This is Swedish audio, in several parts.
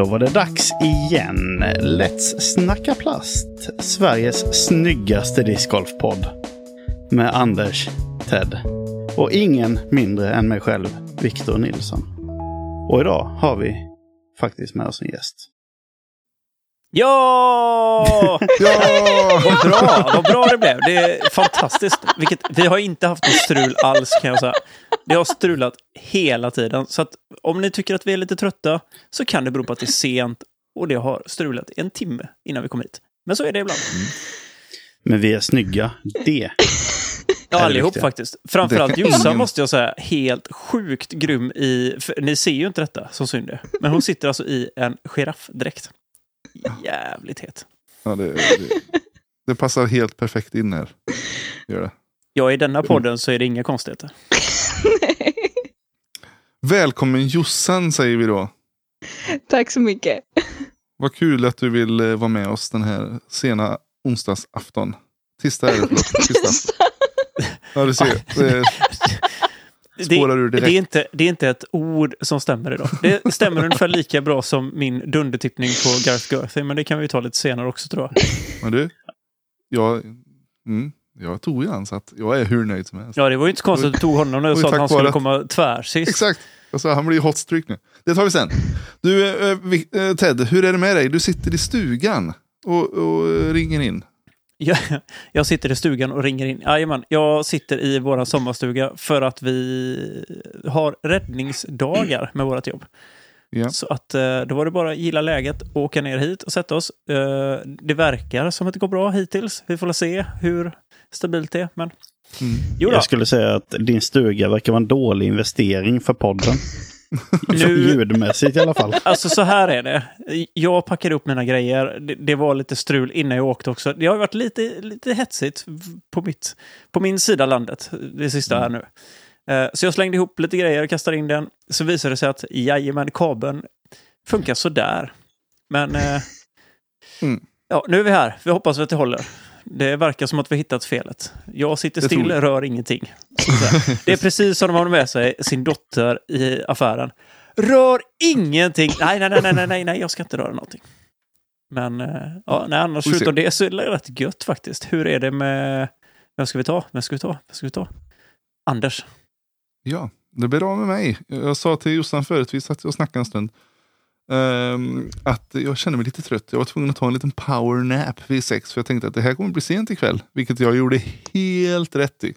Då var det dags igen. Let's snacka plast. Sveriges snyggaste discgolfpodd. Med Anders, Ted och ingen mindre än mig själv, Victor Nilsson. Och idag har vi faktiskt med oss en gäst. Ja! Ja! Vad bra, vad bra det blev. Det är fantastiskt. Vilket, vi har inte haft något strul alls kan jag säga. Det har strulat hela tiden. Så att om ni tycker att vi är lite trötta så kan det bero på att det är sent och det har strulat en timme innan vi kom hit. Men så är det ibland. Men vi är snygga. Det. Ja, allihop viktiga. faktiskt. Framförallt Jossan ingen- måste jag säga, helt sjukt grym i... Ni ser ju inte detta, som synd är. Men hon sitter alltså i en giraffdräkt. Jävligt het. ja det, det, det passar helt perfekt in här. Gör det. Ja, i denna podden så är det inga konstigheter. Välkommen Jossan säger vi då. Tack så mycket. Vad kul att du vill eh, vara med oss den här sena onsdagsafton. Tisdag är det, förlåt. Tisdag. Ja, du ser. Det spårar ur det, direkt. är inte, det är inte ett ord som stämmer idag. Det stämmer ungefär lika bra som min dundertippning på Gareth Gerthy, men det kan vi ta lite senare också tror jag. Men du, jag, mm, jag tog ju han så att jag är hur nöjd som helst. Ja, det var ju inte så konstigt att du tog honom när du sa att han skulle att- komma tvärsist. Exakt. Alltså, han blir ju hot streak nu. Det tar vi sen. Du, eh, Ted, hur är det med dig? Du sitter i stugan och, och ringer in. Jag, jag sitter i stugan och ringer in. Jajamän, jag sitter i vår sommarstuga för att vi har räddningsdagar med vårt jobb. Ja. Så att eh, då var det bara att gilla läget, åka ner hit och sätta oss. Eh, Det verkar som att det går bra hittills. Vi får se hur stabilt det är. Men Mm. Jag skulle säga att din stuga verkar vara en dålig investering för podden. Nu- Ljudmässigt i alla fall. Alltså så här är det. Jag packade upp mina grejer. Det, det var lite strul innan jag åkte också. Det har varit lite, lite hetsigt på, mitt, på min sida landet det sista här nu. Eh, Så jag slängde ihop lite grejer och kastade in den. Så visade det sig att jajamän, kabeln funkar sådär. Men eh, Mm. ja, nu är vi här. Vi hoppas att det håller. Det verkar som att vi har hittat felet. Jag sitter still, jag. rör ingenting. Det är precis som de har med sig sin dotter i affären. Rör ingenting! Nej, nej, nej, nej, nej, nej, jag ska inte röra någonting. Men eh, ja, nej, annars förutom det så är det rätt gött faktiskt. Hur är det med... Vem ska vi ta? Vem ska vi ta? Vem ska vi ta? Anders. Ja, det blir bra med mig. Jag sa till Jossan förut, vi satt och snackade en stund, ehm, att jag kände mig lite trött. Jag var tvungen att ta en liten power nap vid sex, för jag tänkte att det här kommer bli sent ikväll. Vilket jag gjorde helt rätt i.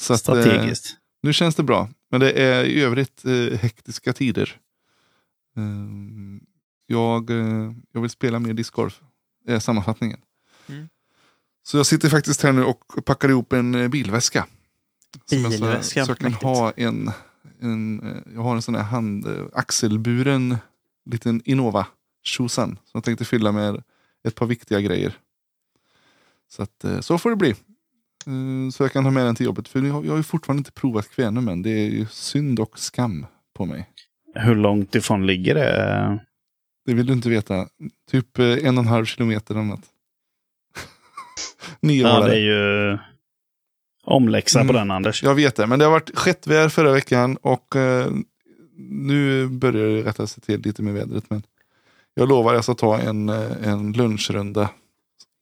Så att, eh, Strategiskt. nu känns det bra. Men det är i övrigt eh, hektiska tider. Ehm, jag, eh, jag vill spela mer discgolf, är sammanfattningen. Mm. Så jag sitter faktiskt här nu och packar ihop en eh, bilväska. Jag så- Bilväska, Så jag kan mäktigt. ha en, en, eh, jag har en sån här hand, eh, axelburen liten Innova tjosan. Som jag tänkte fylla med ett par viktiga grejer. Så, att, eh, så får det bli. Eh, Så jag kan ha med den till jobbet. För jag har ju fortfarande inte provat kvänum än. Det är ju synd och skam på mig. Hur långt ifrån ligger det? Det vill du inte veta. Typ eh, en och en halv kilometer eller något. Nio Ja, det är ju omläxa på Mm. den Anders. Jag vet det, men det har varit skettväder förra veckan och eh, nu börjar det rätta sig till lite med vädret. Men jag lovar jag ska ta en, eh, en lunchrunda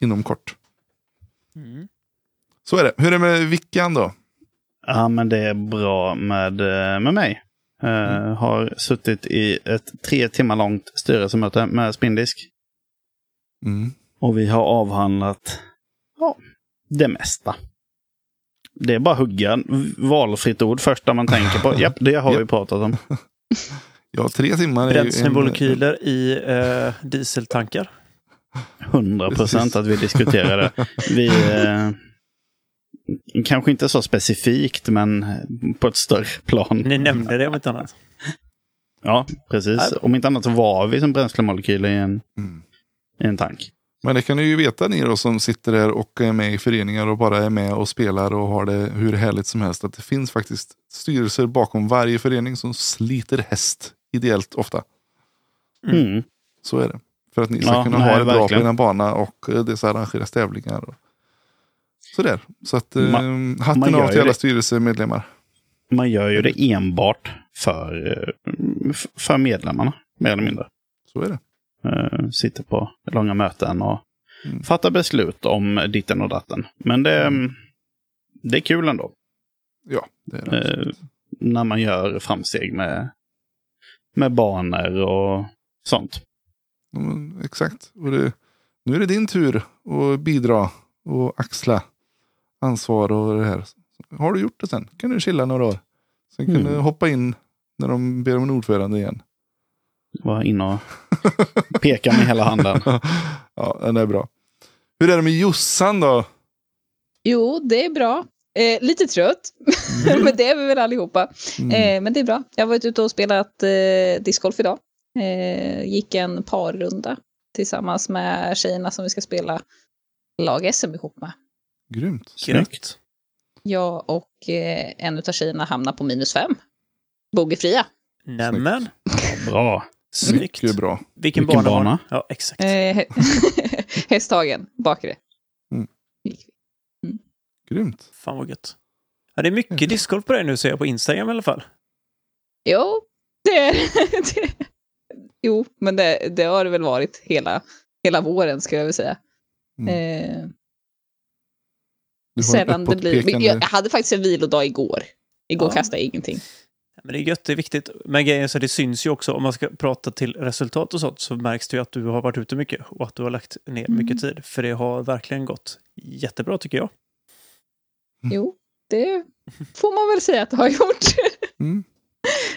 inom kort. Mm. Så är det. Hur är det med Vickan då? Ja, men det är bra med, eh, med mig. Eh, Har suttit i ett tre timmar långt styrelsemöte med Spindisk. Mm. Och vi har avhandlat ja, det mesta. Det är bara hugga valfritt ord först där man tänker på. Japp, det har vi pratat om. Ja, tre timmar är ju en, Bränslemolekyler i eh, dieseltankar. 100 procent att vi diskuterar det. Vi, eh, kanske inte så specifikt, men på ett större plan. Ni nämnde det om inte annat. Ja, precis. Om inte annat så var vi som bränslemolekyler i en, Mm. i en tank. Men det kan ni ju veta ni då som sitter där och är med i föreningar och bara är med och spelar och har det hur härligt som helst. Att det finns faktiskt styrelser bakom varje förening som sliter häst ideellt ofta. Mm. Mm. Så är det. För att ni ska Ja, kunna nej, ha det bra på er bana och eh, det så arrangeras tävlingar. Och sådär. Så att eh, Ma- hatten man gör av till alla det. styrelsemedlemmar. Man gör ju det enbart för, eh, för medlemmarna, mer eller mindre. Så är det. Eh, sitter på långa möten och Mm. fattar beslut om ditten och datten. Men det, det är kul ändå. Ja, det är det. Eh, när man gör framsteg med, med banor och sånt. Ja, exakt. Och det, nu är det din tur att bidra och axla ansvar och det här. Har du gjort det sen kan du chilla några år. Sen kan Mm. du hoppa in när de ber om en ordförande igen. Var inne och peka med hela handen. ja, den är bra. Hur är det med Jossan då? Jo, det är bra. Eh, lite trött, men det är vi väl allihopa. Mm. Eh, men det är bra. Jag har varit ute och spelat eh, discgolf idag. Eh, gick en parrunda tillsammans med tjejerna som vi ska spela lag-SM ihop med. Grymt. Snyggt. Jag och eh, en av tjejerna hamnar på minus fem. Bogeyfria. Nämen, Bra. Snyggt. Mycket bra. Vilken, Vilken bana? bana? Ja, exakt. Eh, Hästhagen, bakre. Mm. Vi. Grymt. Fan vad gött. Ja, det är mycket discgolf på dig nu ser jag på Instagram i alla fall. Jo, det är det. Jo, men det, det har det väl varit hela, hela våren skulle jag vilja säga. Mm. Eh, sällan det blir. Jag hade faktiskt en vilodag igår. Igår Ja. kastade jag ingenting. Men det är gött, det är viktigt. Men grejen är det syns ju också, om man ska prata till resultat och sånt, så märks det ju att du har varit ute mycket och att du har lagt ner Mm. mycket tid. För det har verkligen gått jättebra tycker jag. Jo, det får man väl säga att det har gjort. Mm.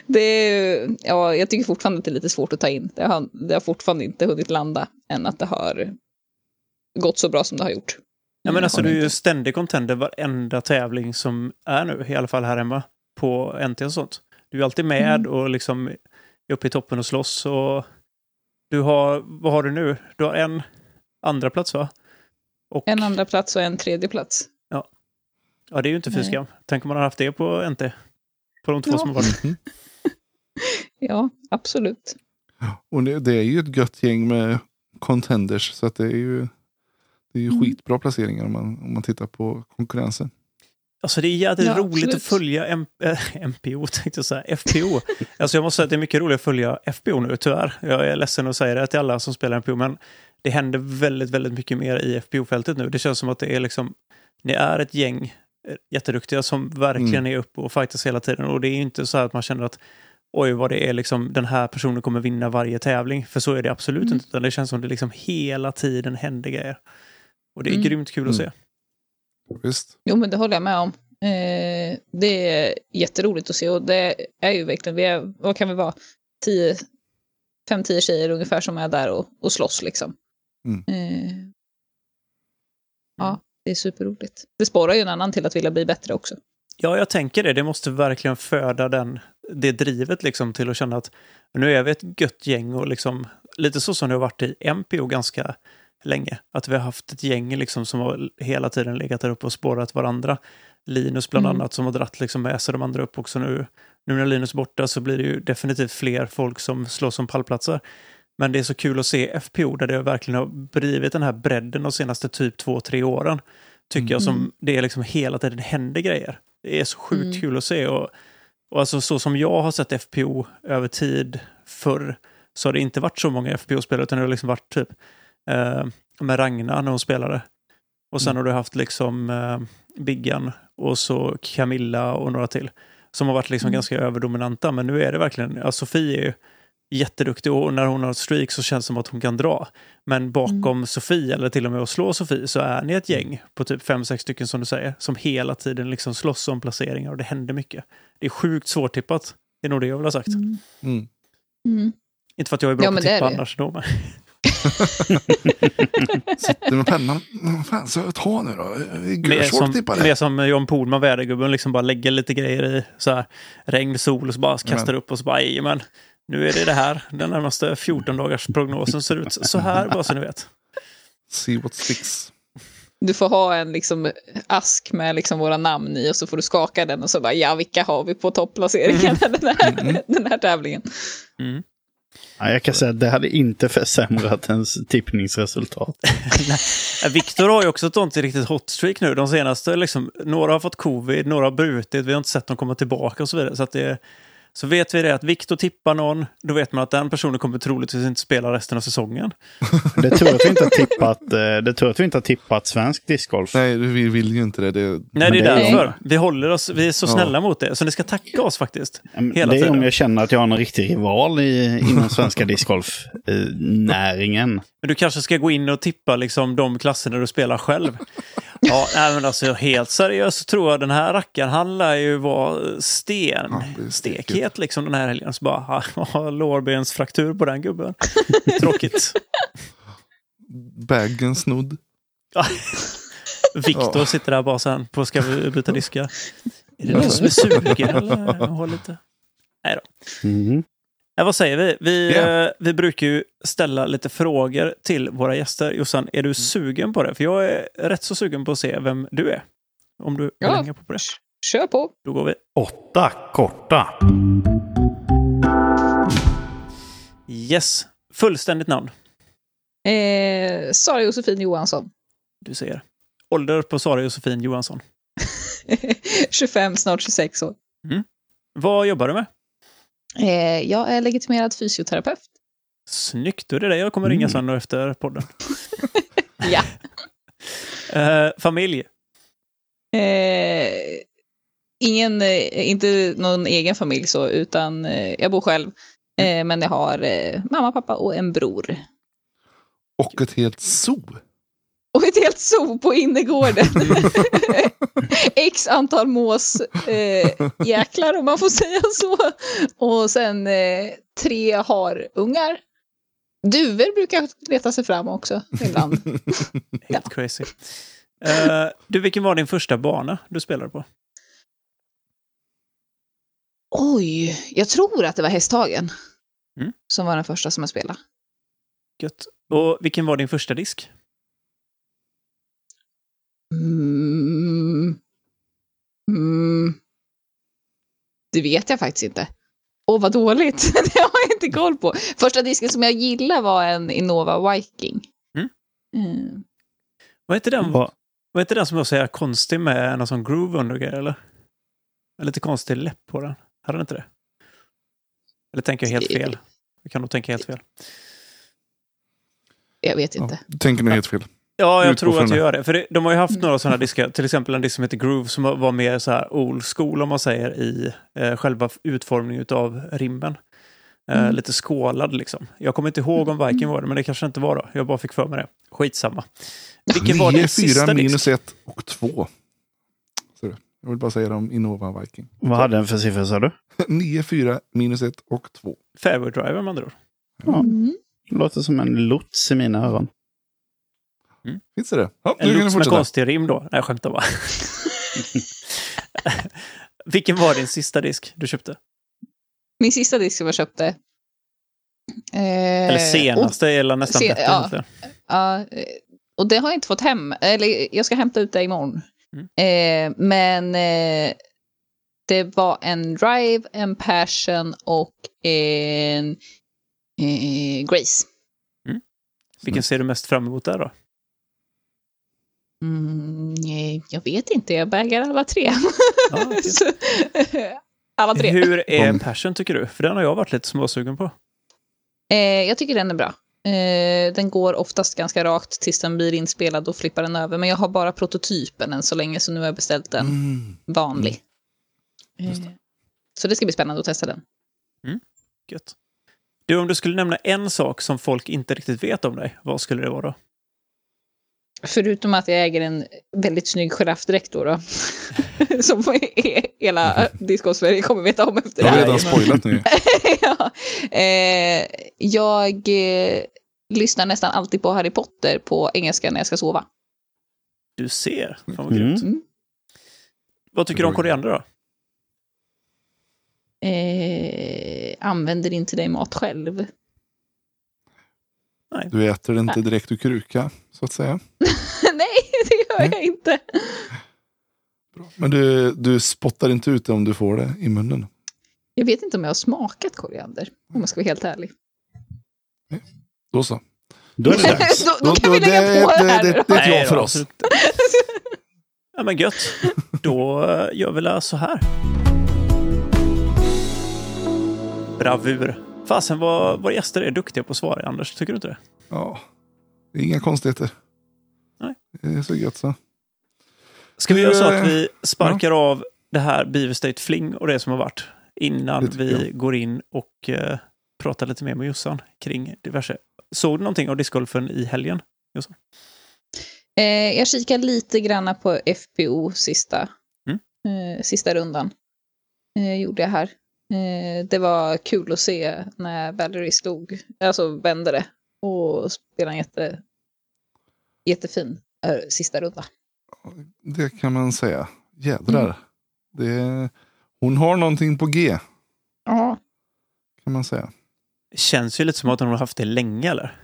Det är, ja, jag tycker fortfarande att det är lite svårt att ta in. Det har, det har fortfarande inte hunnit landa än att det har gått så bra som det har gjort. Ja, men alltså du är ju ständig contender varenda tävling som är nu, i alla fall här hemma, på NT och sånt. Du är alltid med Mm. och liksom är uppe i toppen och slåss. Och du har, vad har du nu? Du har en andra plats va? Och, En andra plats och en tredje plats. Ja, det är ju inte fy Nej. skam. Tänk om man har haft det på NT. På de två Ja. som har varit. Ja, absolut. Och det, det är ju ett gött gäng med contenders. Så att det är ju, det är ju Mm. skitbra placeringar om man, om man tittar på konkurrensen. Alltså det är jävligt Ja, roligt absolut. att följa M- äh, MPO, tänkte jag säga, FPO. alltså jag måste säga att det är mycket roligt att följa FPO nu, tyvärr. Jag är ledsen att säga det till alla som spelar MPO, men det händer väldigt, väldigt mycket mer i FPO-fältet nu. Det känns som att det är liksom, ni är ett gäng eh, jätteduktiga som verkligen Mm. är uppe och fightas hela tiden. Och det är ju inte så att man känner att oj, vad det är liksom, den här personen kommer vinna varje tävling. För så är det absolut Mm. inte, utan det känns som det liksom hela tiden händer grejer. Och det är Mm. grymt kul att se. Mm. Visst. Jo, men det håller jag med om. Eh, det är jätteroligt att se och det är ju verkligen, vi är, vad kan vi vara, tio, fem, tio tjejer ungefär som är där och, och slåss liksom. Mm. Eh, ja, det är superroligt. Det sporrar ju en annan till att vilja bli bättre också. Ja, jag tänker det. Det måste verkligen föda den, det drivet liksom till att känna att nu är vi ett gött gäng och liksom lite så som det har varit i MPO ganska länge. Att vi har haft ett gäng liksom som har hela tiden legat där uppe och spårat varandra. Linus bland Mm. annat som har dratt liksom med sig de andra upp också nu. Nu när Linus är borta så blir det ju definitivt fler folk som slåss om pallplatser. Men det är så kul att se FPO där det verkligen har blivit den här bredden de senaste typ två, tre åren. Tycker jag som Mm. det är liksom hela tiden händer grejer. Det är så sjukt Mm. kul att se. Och, och alltså så som jag har sett FPO över tid förr så har det inte varit så många FPO-spelare utan det har liksom varit typ eh, med Ragna när hon spelade. Och sen Mm. har du haft liksom eh, Biggan och så Camilla och några till. Som har varit liksom Mm. ganska överdominanta. Men nu är det verkligen, ja, Sofie är ju jätteduktig och när hon har ett streak så känns det som att hon kan dra. Men bakom Sofie, eller till och med att slå Sofie, så är ni ett gäng på typ fem sex stycken som du säger, som hela tiden liksom slåss om placeringar och det händer mycket. Det är sjukt svårtippat. Det är nog det jag vill ha sagt. Mm. Mm. Mm. Inte för att jag är bra Ja, på att tippa annars då. Men... Sitter med pennan. Vad fan ska jag ta nu då? Mer som, mer som John Pohlman, vädergubben, liksom bara lägger lite grejer i så här, regn, sol och så bara kastar upp och så bara, men nu är det det här. Den närmaste 14 dagars prognosen ser ut så här, bara så ni vet. See what sticks. Du får ha en liksom, ask med liksom, våra namn i och så får du skaka den och så bara ja, vilka har vi på topplaceringen den, här, Mm. den här tävlingen? Mm. Ja, jag kan säga att det hade inte försämrat ens tippningsresultat. Viktor har ju också ett sånt riktigt hot streak nu. De senaste, liksom, några har fått covid, några har brutit, vi har inte sett dem komma tillbaka och så vidare. Så att det, så vet vi det att Viktor tippar någon, då vet man att den personen kommer troligtvis inte spela resten av säsongen. Det är tur att vi inte har tippat, eh, det tur att vi inte har tippat svensk discgolf. Nej, vi vill ju inte det. det Nej, det är det är- därför. Vi håller oss, vi är så Ja. snälla mot det. Så ni ska tacka oss faktiskt. Hela det är tiden. om jag känner att jag har en riktig rival i, inom svenska discgolf-näringen. Men du kanske ska gå in och tippa liksom de klasser där du spelar själv. Ja, nej, men alltså helt seriöst så tror jag den här rackaren, han lär ju vara sten. Ja, stekhet liksom den här helgen. Så bara, ha, lårbensfraktur på den gubben. Tråkigt. Bagen snodd. Viktor Ja. sitter där bara sen på ska vi byta diskar. Är det någon som är sugen eller? Har lite... Nej då. Mhm. Ja, vad säger vi? Vi, eh, vi brukar ju ställa lite frågor till våra gäster. Jossan, är du sugen på det? För jag är rätt så sugen på att se vem du är. Om du Ja. hänga på det. Kör på. Då går vi. Åtta korta. Yes. Fullständigt namn. Eh, Sara Josefin Johansson. Du ser. Ålder på Sara Josefin Johansson. 25, snart 26 år. Vad jobbar du med? Eh, jag är legitimerad fysioterapeut. Snyggt, då är det det jag kommer ringa Mm. sen efter podden. Ja. Eh, familj. Eh, ingen, eh, inte någon egen familj så, utan eh, jag bor själv. Eh, men jag har eh, mamma, pappa och en bror. Och ett helt zoo. Och ett helt zoo på innergården. X antal mås eh, jäklar om man får säga så. Och sen eh, tre har ungar. Duvor brukar leta sig fram också ibland. Helt crazy. Eh, du, vilken var din första bana du spelade på? Oj, jag tror att det var Hästhagen. Mm. Som var den första som jag spelade. Gött. Och vilken var din första disk? Mm. Mm. Det vet jag faktiskt inte. Åh, vad dåligt. det har jag inte koll på. Första disken som jag gillade var en Innova Viking. Mm. Mm. Vad heter den, Vad- vad heter den som var så här konstig med någon sån groove under grejer, eller? Med lite konstig läpp på den. Hade den inte det? Eller tänker jag helt fel? Jag kan nog tänka helt fel. Jag vet Ja, inte. du tänker nog helt fel. Ja, jag tror att jag gör det. För det, de har ju haft några sådana diskar, till exempel en disk som heter Groove som var mer så här old school om man säger i eh, själva utformningen av rimmen. Eh, Mm. Lite skålad liksom. Jag kommer inte ihåg om Viking var det, men det kanske inte var då. Jag bara fick för mig det. Skitsamma. Vilken var 9, din 4, sista minus disk? 1 och 2. Så det. Jag vill bara säga det om Innova Viking. Vad hade den för siffror sa du? 9, 4, minus 1 och 2. Fairway driver med andra ord. Ja, Mm. låter som en lots i mina öron. Finns det det? Ja, En med fortsätta. konstig rim då. Nej, jag skämtar bara. Vilken var din sista disk du köpte? Min sista disk som jag köpte. Eh, Eller senaste, eller nästan se- bättre ja. Ja, eh, och det har jag inte fått hem. Eller jag ska hämta ut det imorgon. Mm. Eh, men eh, det var en Drive, en Passion och en eh, Grace. Vilken ser du mest fram emot där då? Mm, jag vet inte, jag baggar alla tre. Ja, okej. Så, alla tre. Hur är Passion tycker du? För den har jag varit lite småsugen på. Eh, jag tycker den är bra. Eh, den går oftast ganska rakt tills den blir inspelad och flippar den över. Men jag har bara prototypen än så länge, så nu har jag beställt den Mm. vanlig. Just Eh, så det ska bli spännande att testa den. Gött. Du, om du skulle nämna en sak som folk inte riktigt vet om dig, vad skulle det vara då? Förutom att jag äger en väldigt snygg giraffdräkt då. då. Som hela Discord-Sverige kommer veta om efter Jag det har här. redan spoilat nu. ja. eh, jag eh, lyssnar nästan alltid på Harry Potter på engelska när jag ska sova. Du ser. Fan vad Mm. grymt. Mm. Vad tycker du om koriander då? Eh, använder inte dig mat själv. Du äter det inte direkt ur kruka, så att säga. Nej, det gör Mm. jag inte. Men du, du spottar inte ut det om du får det i munnen. Jag vet inte om jag har smakat koriander, om jag ska vara helt ärlig. Då så. Då är det dags. då, då kan vi det, lägga på det det, här det, det då. är ett ja för då, oss. Ja, men gött. Då gör vi så här. bravur. Fasen vad, vad gäster är duktiga på att svara, Anders. Tycker du inte det? Ja, det är inga konstigheter. Nej. Det är så gött så. Ska vi göra så eh, att vi sparkar av det här Beaver State Fling och det som har varit innan vi jag. går in och eh, pratar lite mer med Jossan kring diverse. Såg du någonting av discgolfen i helgen? Eh, jag kikar lite granna på FPO sista, Mm. eh, sista rundan. Eh, gjorde jag här. Eh, det var kul att se när Valerie slog, alltså vände det och spelade en jätte, jättefin eh, sista runda. Det kan man säga. Jädrar. Mm. Det, hon har någonting på G, Ja. kan man säga. Känns ju lite som att hon har haft det länge, eller?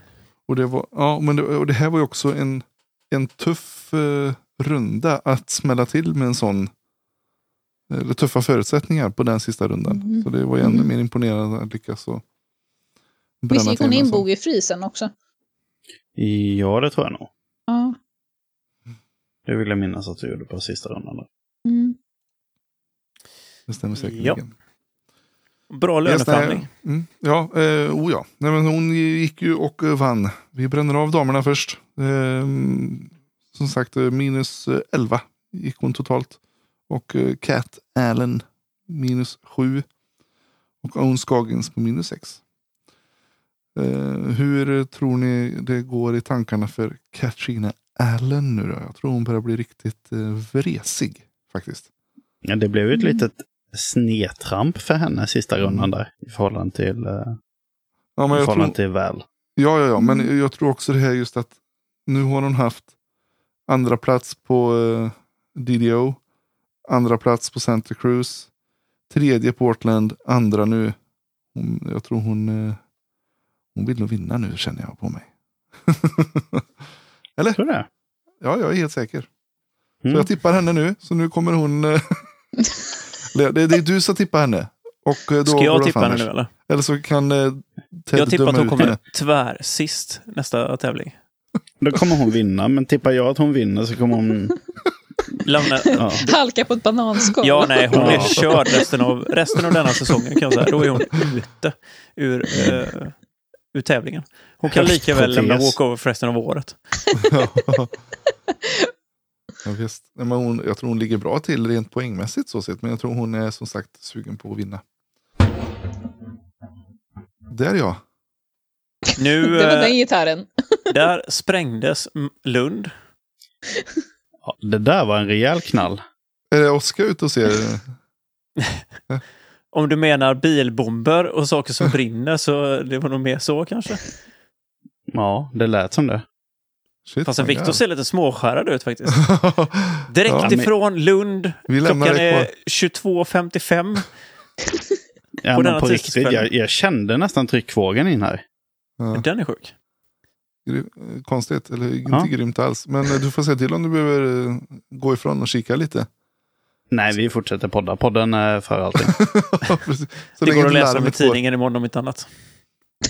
Och det, var, ja, men det, och det här var ju också en, en tuff eh, runda att smälla till med en sån eller tuffa förutsättningar på den sista rundan. Mm. Så det var ju ännu Mm. mer imponerande att lyckas och Visst gick hon en in sån. bogeyfri sen också? Ja, det tror jag nog. Ja. Det vill jag minnas att du gjorde på sista rundan. där. Mm. Det stämmer säkerligen. Bra löneförhandling. Mm, ja, eh, oh ja. Nej, men hon gick ju och vann. Vi bränner av damerna först. Eh, som sagt, eh, minus eh, 11 gick hon totalt. Och eh, Cat Allen minus 7. Och Owen Scoggins på minus 6. Eh, hur tror ni det går i tankarna för Katrina Allen nu då? Jag tror hon börjar bli riktigt eh, vresig faktiskt. Ja, det blev ju ett Mm. litet snedtramp för henne sista rundan där. I förhållande till, Ja, men i jag tror, förhållande till väl. Ja, ja, ja, men Mm. jag tror också det här just att nu har hon haft andra plats på eh, DDO, andra plats på Santa Cruz, tredje Portland, andra nu. Hon, jag tror hon, eh, hon vill nog vinna nu känner jag på mig. Eller? Tror du det? Ja, jag är helt säker. Så Mm. jag tippar henne nu, så nu kommer hon... eh, det, det är du som tippar henne. Och eh, då Ska jag tippa henne nu, eller? Eller så kan eh, Ted Jag tippar att hon kommer tvär sist nästa tävling. Då kommer hon vinna, men tippar jag att hon vinner så kommer hon... Lämna... Ja. Halka på ett bananskal. Ja, nej, hon är körd resten av, resten av denna säsongen kan jag säga. Då är hon ute ur, eh, ur tävlingen. Hon kan lika väl lämna walkover för resten av året. ja, visst. Nej, men hon, jag tror hon ligger bra till rent poängmässigt så sett. Men jag tror hon är som sagt sugen på att vinna. Där ja. Nu, Det var eh, den gitarren. där sprängdes Lund. Ja, det där var en rejäl knall. Är det Oskar ute och ser? Om du menar bilbomber och saker som brinner så det var nog mer så kanske. Ja, det lät som det. Shit, Fast Viktor ser lite småskärrad ut faktiskt. Direkt Ja, men- ifrån Lund. Klockan är kvar. 22.55. Ja, På men denna på riktigt, jag, jag kände nästan tryckvågen in här. Ja, Den är sjuk. Gry- konstigt, eller inte Ja. grymt alls. Men eh, du får säga till om du behöver eh, gå ifrån och kika lite. Nej, vi fortsätter podda. Podden är för allting. Det går att läsa om i tidningen imorgon om inte annat.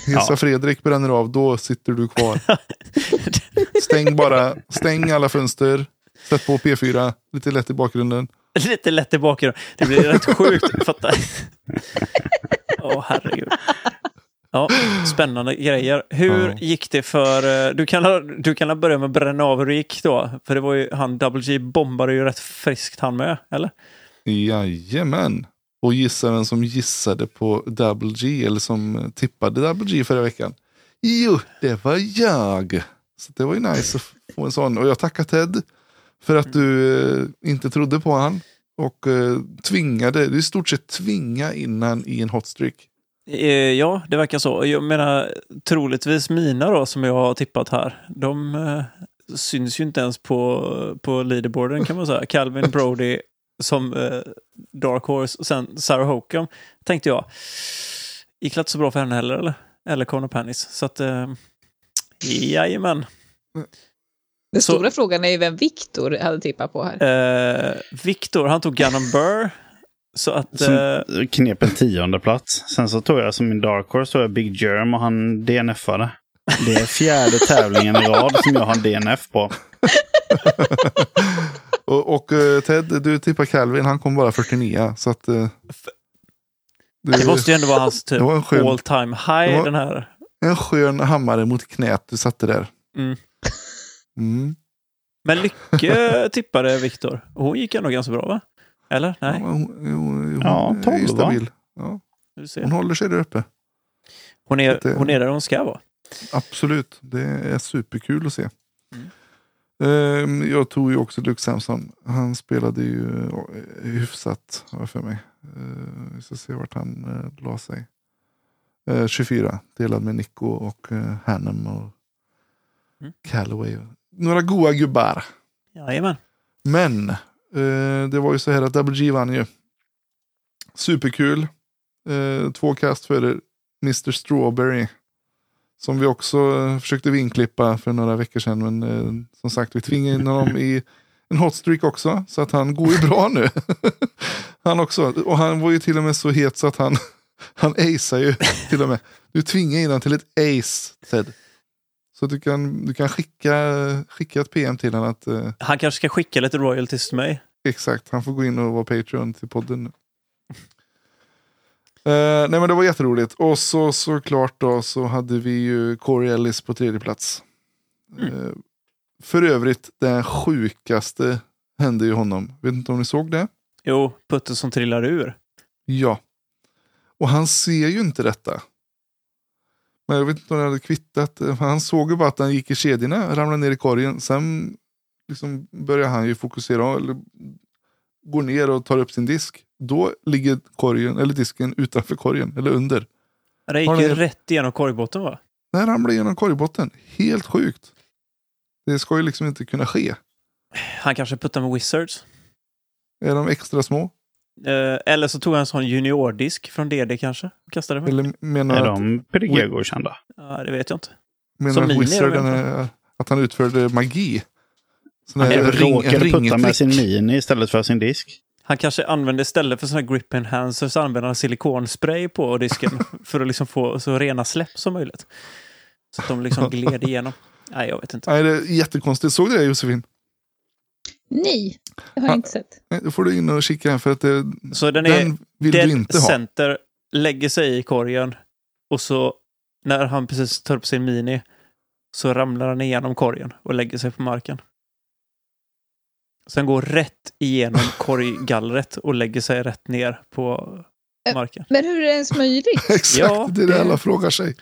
Hissa Ja. Fredrik bränner av, då sitter du kvar. Stäng bara, stäng alla fönster. Sätt på P4, lite lätt i bakgrunden. Lite lätt i bakgrunden. Det blir rätt sjukt. Åh, herregud. Ja, spännande grejer. Hur Ja. gick det för... eh, Du kan, du kan börja med att bränna av hur det gick då. För det var ju, han Double G bombade ju rätt friskt han med, eller? Jajamän. Och gissa vem som gissade på Double G, eller som tippade Double G förra veckan. Jo, det var jag. Så det var ju nice att få en sån. Och jag tackar Ted för att du eh, inte trodde på han. Och eh, tvingade, det är i stort sett tvinga in han i en hotstreak. Eh, Ja, det verkar så. Jag menar, troligtvis mina då, som jag har tippat här, de eh, syns ju inte ens på, på leaderboarden kan man säga. Calvin Brody som eh, Dark Horse och sen Sarah Hokum, tänkte jag. Gick inte så bra för henne heller, eller? Eller Conor Panis. Så att, eh, jajamän. Den Så- stora frågan är ju vem Viktor hade tippat på här. Eh, Victor, han tog Gannon Burr. Så att... Som Eh, knep en tionde plats. Sen så tog jag som min dark horse tog jag Big Germ och han DNFade. Det är fjärde tävlingen i rad som jag har en DNF på. Och, och eh, Ted, du tippar Calvin, han kom bara 49. Så att, eh, Det måste ju ändå vara hans typ Det var en skön- all time high. var- Den här. En skön hammare mot knät du satte där. Mm. Mm. Men Lycke tippade Viktor. Hon gick ändå ganska bra va? Eller? Nej, Ja, hon, hon, hon Ja, är ju 12, va? stabil. Ja, du ser. hon håller sig där uppe. Hon är, det- hon är där hon ska vara. Absolut, det är superkul att se. Mm. Ehm, Jag tog ju också Luke Samson. Han spelade ju eh, hyfsat, har jag för mig. Uh, vi ska se vart han uh, la sig. Eh, 24, delad med Nico och uh, Hannum och Mm. Calloway. Några goa gubbar. Jajamän. Men eh, Eh, det var ju så här att WG vann ju. Superkul. Eh, två kast före Mr Strawberry. Som vi också eh, försökte vinklippa för några veckor sedan. Men eh, som sagt, vi tvingade in honom i en hot streak också. Så att han går ju bra nu. han också. Och han var ju till och med så het så att han, han acear ju till och med. Du tvingade in honom till ett ace, Ted. Så du kan, du kan skicka, skicka ett PM till honom att eh, Han kanske ska skicka lite royalties till mig. Exakt, han får gå in och vara Patreon till podden nu. Eh, nej men det var jätteroligt. Och så såklart då så hade vi ju Corey Ellis på tredje plats. Eh, för övrigt, den sjukaste hände ju honom. Vet inte om ni såg det? Jo, putten som trillar ur. Ja. Och han ser ju inte detta. Men jag vet inte om det hade kvittat. Han såg ju bara att han gick i kedjorna, ramlade ner i korgen. Sen liksom börjar han ju fokusera, eller går ner och tar upp sin disk. Då ligger korgen, eller disken utanför korgen, eller under. Det gick ju rätt igenom korgbotten va? Den ramlade igenom korgbotten. Helt sjukt. Det ska ju liksom inte kunna ske. Han kanske puttar med Wizards. Är de extra små? Eh, eller så tog han en sån juniordisk från DD kanske. och Kastade med. Eller menar Är att, de PDG-godkända? Ja, det vet jag inte. menar som att är Wizarden att han utförde magi? Sån Han kanske ring- råkade putta med sin mini istället för sin disk. Han kanske använde istället för sån här grip enhancer så använder han silikonspray på disken för att liksom få så rena släpp som möjligt. Så att de liksom gled igenom. Nej, jag vet inte. Nej, det är jättekonstigt. Såg du det Josefin? Nej, det har jag inte sett. Nej, Då får du in och kika här för att det, Så den är den vill du inte ha. center, lägger sig i korgen och så när han precis tar upp sin mini så ramlar han igenom korgen och lägger sig på marken. Sen går rätt igenom korggallret och lägger sig rätt ner på marken. Men hur är det ens möjligt? Exakt, Ja, det är det- alla frågar sig.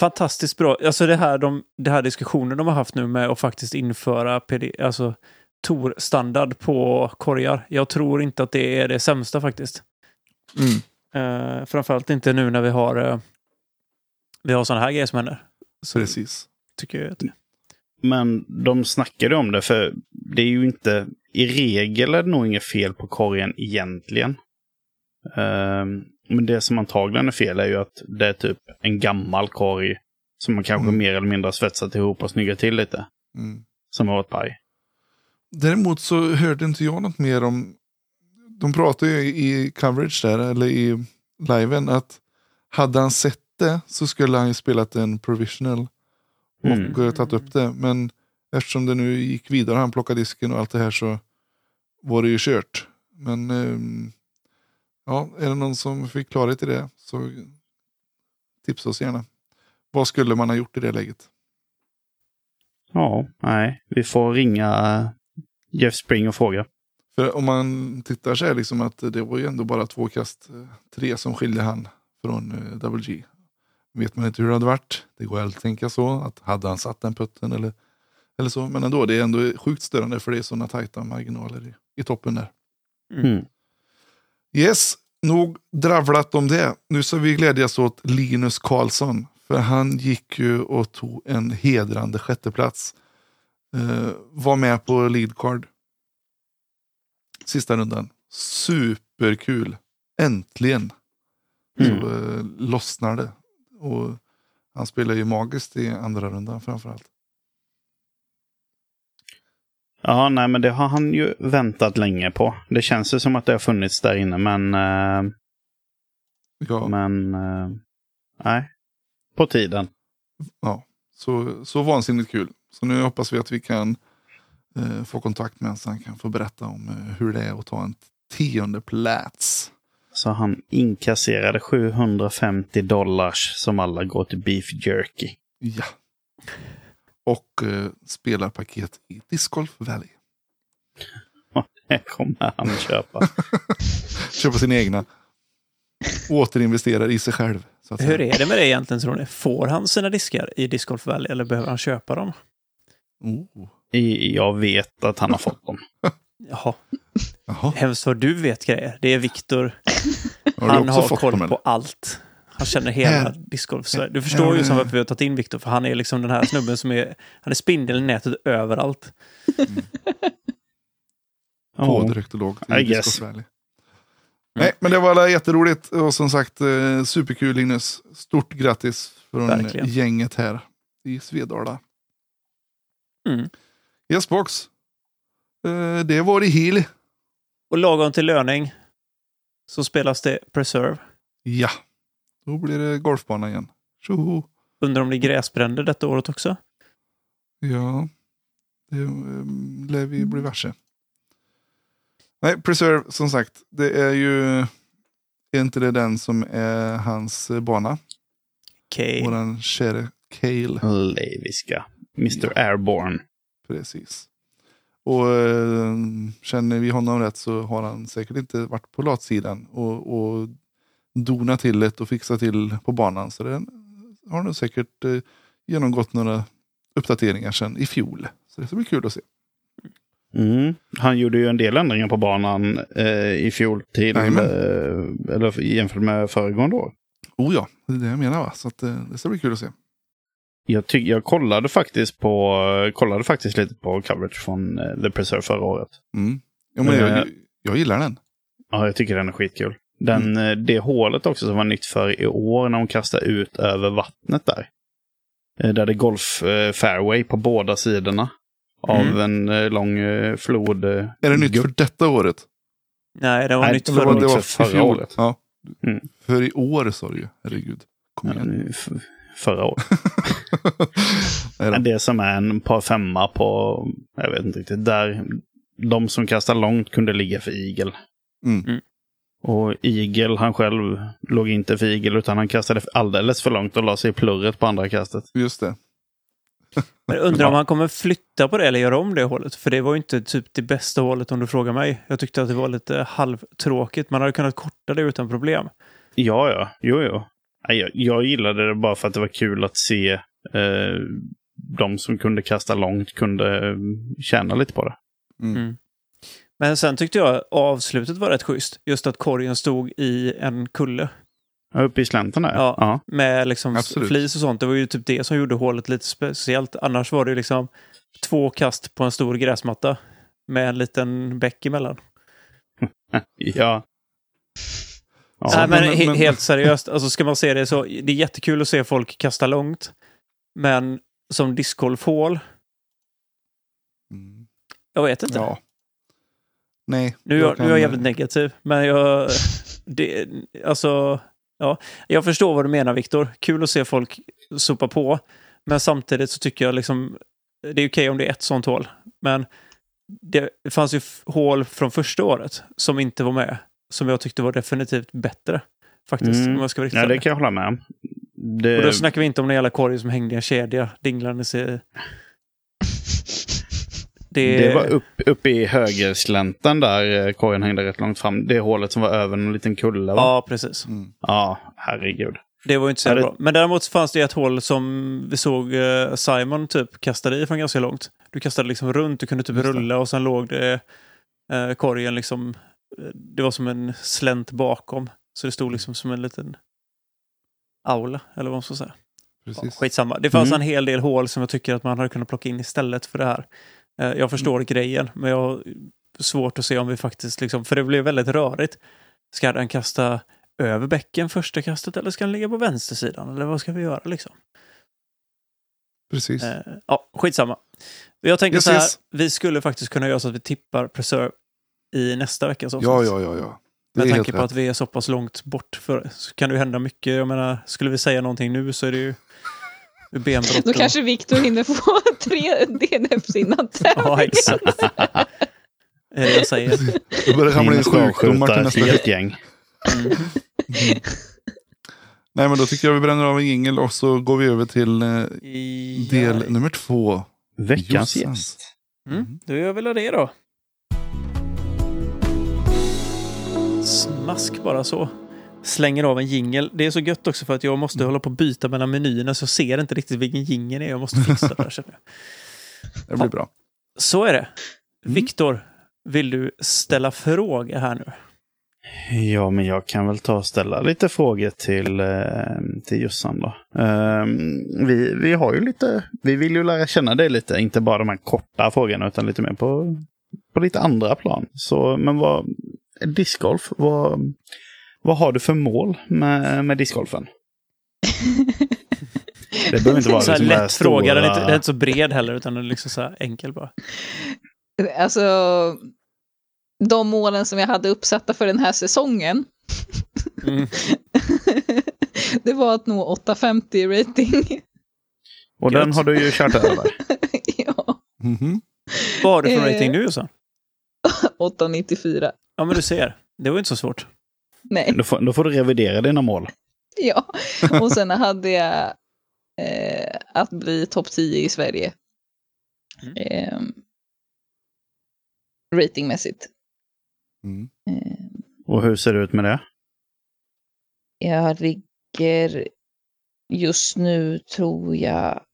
Fantastiskt bra. Alltså det här, de, det här diskussionen de har haft nu med att faktiskt införa PD, alltså Tor-standard på korgar. Jag tror inte att det är det sämsta faktiskt. Mm. Uh, framförallt inte nu när vi har, eh, vi har sådana här grejer som händer. Så Precis. tycker jag att det. Men de snackade om det, för det är ju inte... I regel är det nog inget fel på korgen egentligen. Ehm, men det som antagligen är fel är ju att det är typ en gammal korg som man kanske Mm. mer eller mindre har svetsat ihop och snyggat till lite. Mm. Som har varit paj. Däremot så hörde inte jag något mer om... De pratade ju i coverage där, eller i liven, att hade han sett det så skulle han ju spelat en provisional och Mm. eh, tagit upp det. Men eftersom det nu gick vidare, han plockade disken och allt det här så var det ju kört. Men ehm, ja, är det någon som fick klarhet i det så tipsa oss gärna. Vad skulle man ha gjort i det läget? Ja, nej. Vi får ringa Jeff Spring och fråga. För om man tittar så är liksom att det var ju ändå bara två kast, eh, tre som skiljer han från eh, Double G. Vet man inte hur det hade varit. Det går alltid att tänka så. Att hade han satt den putten eller, eller så. Men ändå, det är ändå sjukt störande för det är sådana tajta marginaler i, i toppen där. Mm. Yes, nog dravlat om det. Nu ska vi glädjas åt Linus Karlsson. För han gick ju och tog en hedrande sjätteplats. Eh, var med på lead card. Sista rundan. Superkul. Äntligen Mm. så eh, lossnar det. Och han spelar ju magiskt i andra rundan framförallt. Ja, nej, men det har han ju väntat länge på. Det känns ju som att det har funnits där inne, men... eh, Ja, Men... nej. På tiden. ja. Så, så vansinnigt kul. Så nu hoppas vi att vi kan eh, få kontakt med honom så han kan få berätta om eh, hur det är att ta en tionde plats. Så han inkasserade 750 dollars som alla går till beef jerky. Ja. Och eh, spelarpaket i Disc Golf Valley. Det kommer han köpa. Köpa sina egna. Återinvesterar i sig själv. Så att Hur är det med det egentligen tror ni? Får han sina diskar i Disc Golf Valley eller behöver han köpa dem? Oh. Jag vet att han har fått dem. Jaha, Jaha. vad du vet grejer. Det är Viktor. Har Han har fått koll dem, på allt. Han känner hela discgolf. Du förstår ju som varför vi har tagit in Viktor, för han är liksom den här snubben som är, han är spindeln i nätet överallt. På Ja. direkt och lågt I i guess. Disc Golf Valley. Nej, men det var alla jätteroligt. Och som sagt, eh, superkul Linus. Stort grattis från Verkligen. gänget här i Svedala. Mm. Yes box. Eh, det var det Heal. Och lagom till löning så spelas det Preserve. Ja, då blir det golfbana igen. Tjoho! Undrar om det är gräsbränder detta året också? Ja, det um, lär vi bli varse. Nej, Preserve, som sagt, det är ju är inte det den som är hans eh, bana. Okej. Våran käre Cale. Leiviska. Mr Airborne. Precis. Och eh, känner vi honom rätt så har han säkert inte varit på latsidan och, och donat till det och fixat till på banan. Så den har nog säkert eh, genomgått några uppdateringar sedan i fjol. Så det ska bli kul att se. Mm. Han gjorde ju en del ändringar på banan eh, i fjol till, eh, eller jämfört med föregående år. Oh ja, det är det jag menar va. Så att, eh, det ska bli kul att se. Jag, ty- jag kollade faktiskt på kollade faktiskt lite på coverage från eh, The Preserve förra året. Mm. Ja, men Eh. jag, jag gillar den. Ja, jag tycker den är skitkul. Den, eh, Det hålet också som var nytt för i år när de kastade ut över vattnet där. Där det är golf fairway på båda sidorna. Av Mm. en lång flod. Är det nytt för detta året? Nej, det var Nej, nytt det förra var året. det var för i förra året. Ja. Mm. För i år sa du ju. Herregud. Kom Ja, igen. Förra året. Då. Det som är en par femma på, jag vet inte riktigt, där de som kastar långt kunde ligga för igel. Mm. Mm. Och igel, han själv låg inte för igel utan han kastade alldeles för långt och la sig i plurret på andra kastet. Just det. Men jag undrar om han kommer flytta på det eller göra om det hålet. För det var ju inte typ det bästa hålet om du frågar mig. Jag tyckte att det var lite halvtråkigt. Man hade kunnat korta det utan problem. Ja, ja, jo, jo. Jag, jag gillade det bara för att det var kul att se eh, de som kunde kasta långt kunde eh, tjäna lite på det. Mm. Mm. Men sen tyckte jag avslutet var rätt schysst. Just att korgen stod i en kulle. Ja, Uppe i slänten där. Ja. ja. Med liksom Absolut. flis och sånt. Det var ju typ det som gjorde hålet lite speciellt. Annars var det liksom två kast på en stor gräsmatta. Med en liten bäck emellan. Ja. Ja, Nej, men, men- men- helt seriöst, alltså ska man se det så, det är jättekul att se folk kasta långt. Men som discgolfhål, Mm. jag vet inte. Ja. Nej. Nu, är jag, kan- nu är jag jävligt negativ, men jag... Det, alltså, ja. Jag förstår vad du menar, Viktor. Kul att se folk sopa på. Men samtidigt så tycker jag liksom... Det är okej om det är ett sånt hål. Men det fanns ju hål från första året som inte var med. Som jag tyckte var definitivt bättre. Faktiskt, Mm. om jag ska vara riktigt ja, det kan jag hålla med om. Det, Och då snackar vi inte om den jävla korgen som hängde i en kedja dinglandes i... Det, det var upp, uppe i högerslänten där eh, korgen hängde rätt långt fram. Det hålet som var över en liten kulle. Va? Ja, precis. Mm. Ja, herregud. Det var ju inte så Ja, det- bra. Men däremot fanns det ett hål som vi såg eh, Simon typ kastade i från ganska långt. Du kastade liksom runt, du kunde typ rulla och sen låg det eh, korgen liksom... Det var som en slänt bakom. Så det stod liksom som en liten aula, eller vad man ska säga. Ja, Precis. skitsamma. Det fanns Mm. en hel del hål som jag tycker att man hade kunnat plocka in istället för det här. Eh, Jag förstår Mm. grejen, men jag har svårt att se om vi faktiskt liksom... För det blev väldigt rörigt. Ska den kasta över bäcken första kastet eller ska den ligga på vänstersidan? Eller vad ska vi göra liksom? Precis. Eh, ja, skitsamma. Jag tänker Yes, så här, yes. vi skulle faktiskt kunna göra så att vi tippar Preserve i nästa veckas avsnitt. Ja, ja, ja, ja. Det Med tanke på rätt. att vi är så pass långt bort för så kan det ju hända mycket. Jag menar, skulle vi säga någonting nu så är det ju benbrott. Då och- kanske Viktor hinner få tre DNFs innan Ja, tävlingen. exakt. Är det jag säger. Det börjar ramla in sjukdomar till nästa vecka. gäng. Mm. Nej men då tycker jag vi bränner av en jingel och så går vi över till eh, del Ja. nummer två. Veckans gäst. Mm, då gör jag väl det då. Smask bara så. Slänger av en jingel. Det är så gött också för att jag måste hålla på att byta mellan menyerna så jag ser inte riktigt vilken jingel det är. Jag måste fixa det jag. Det blir bra. Så är det. Mm. Viktor, vill du ställa fråga här nu? Ja, men jag kan väl ta och ställa lite frågor till, eh, till Jossan då. Eh, vi, vi har ju lite, vi vill ju lära känna dig lite, inte bara de här korta frågorna utan lite mer på, på lite andra plan. Så, men vad, discgolf, vad, vad har du för mål med, med discgolfen? Det behöver inte vara Så här liksom lätt fråga, den är, inte, den är stora- inte så bred heller utan den är liksom så här enkel bara. Alltså, de målen som jag hade uppsatta för den här säsongen, Mm. det var att nå 850 i rating. Och den Gött. har du ju kört över. ja, Mhm. Vad har du för Eh. rating nu Jossan? 894. Ja men du ser, det var inte så svårt. Nej, Då får, då får du revidera dina mål. ja. Och sen hade jag eh, att bli topp 10 i Sverige. Mm. Eh, ratingmässigt. Mm. Eh, Och hur ser det ut med det? jag ligger just nu, tror jag,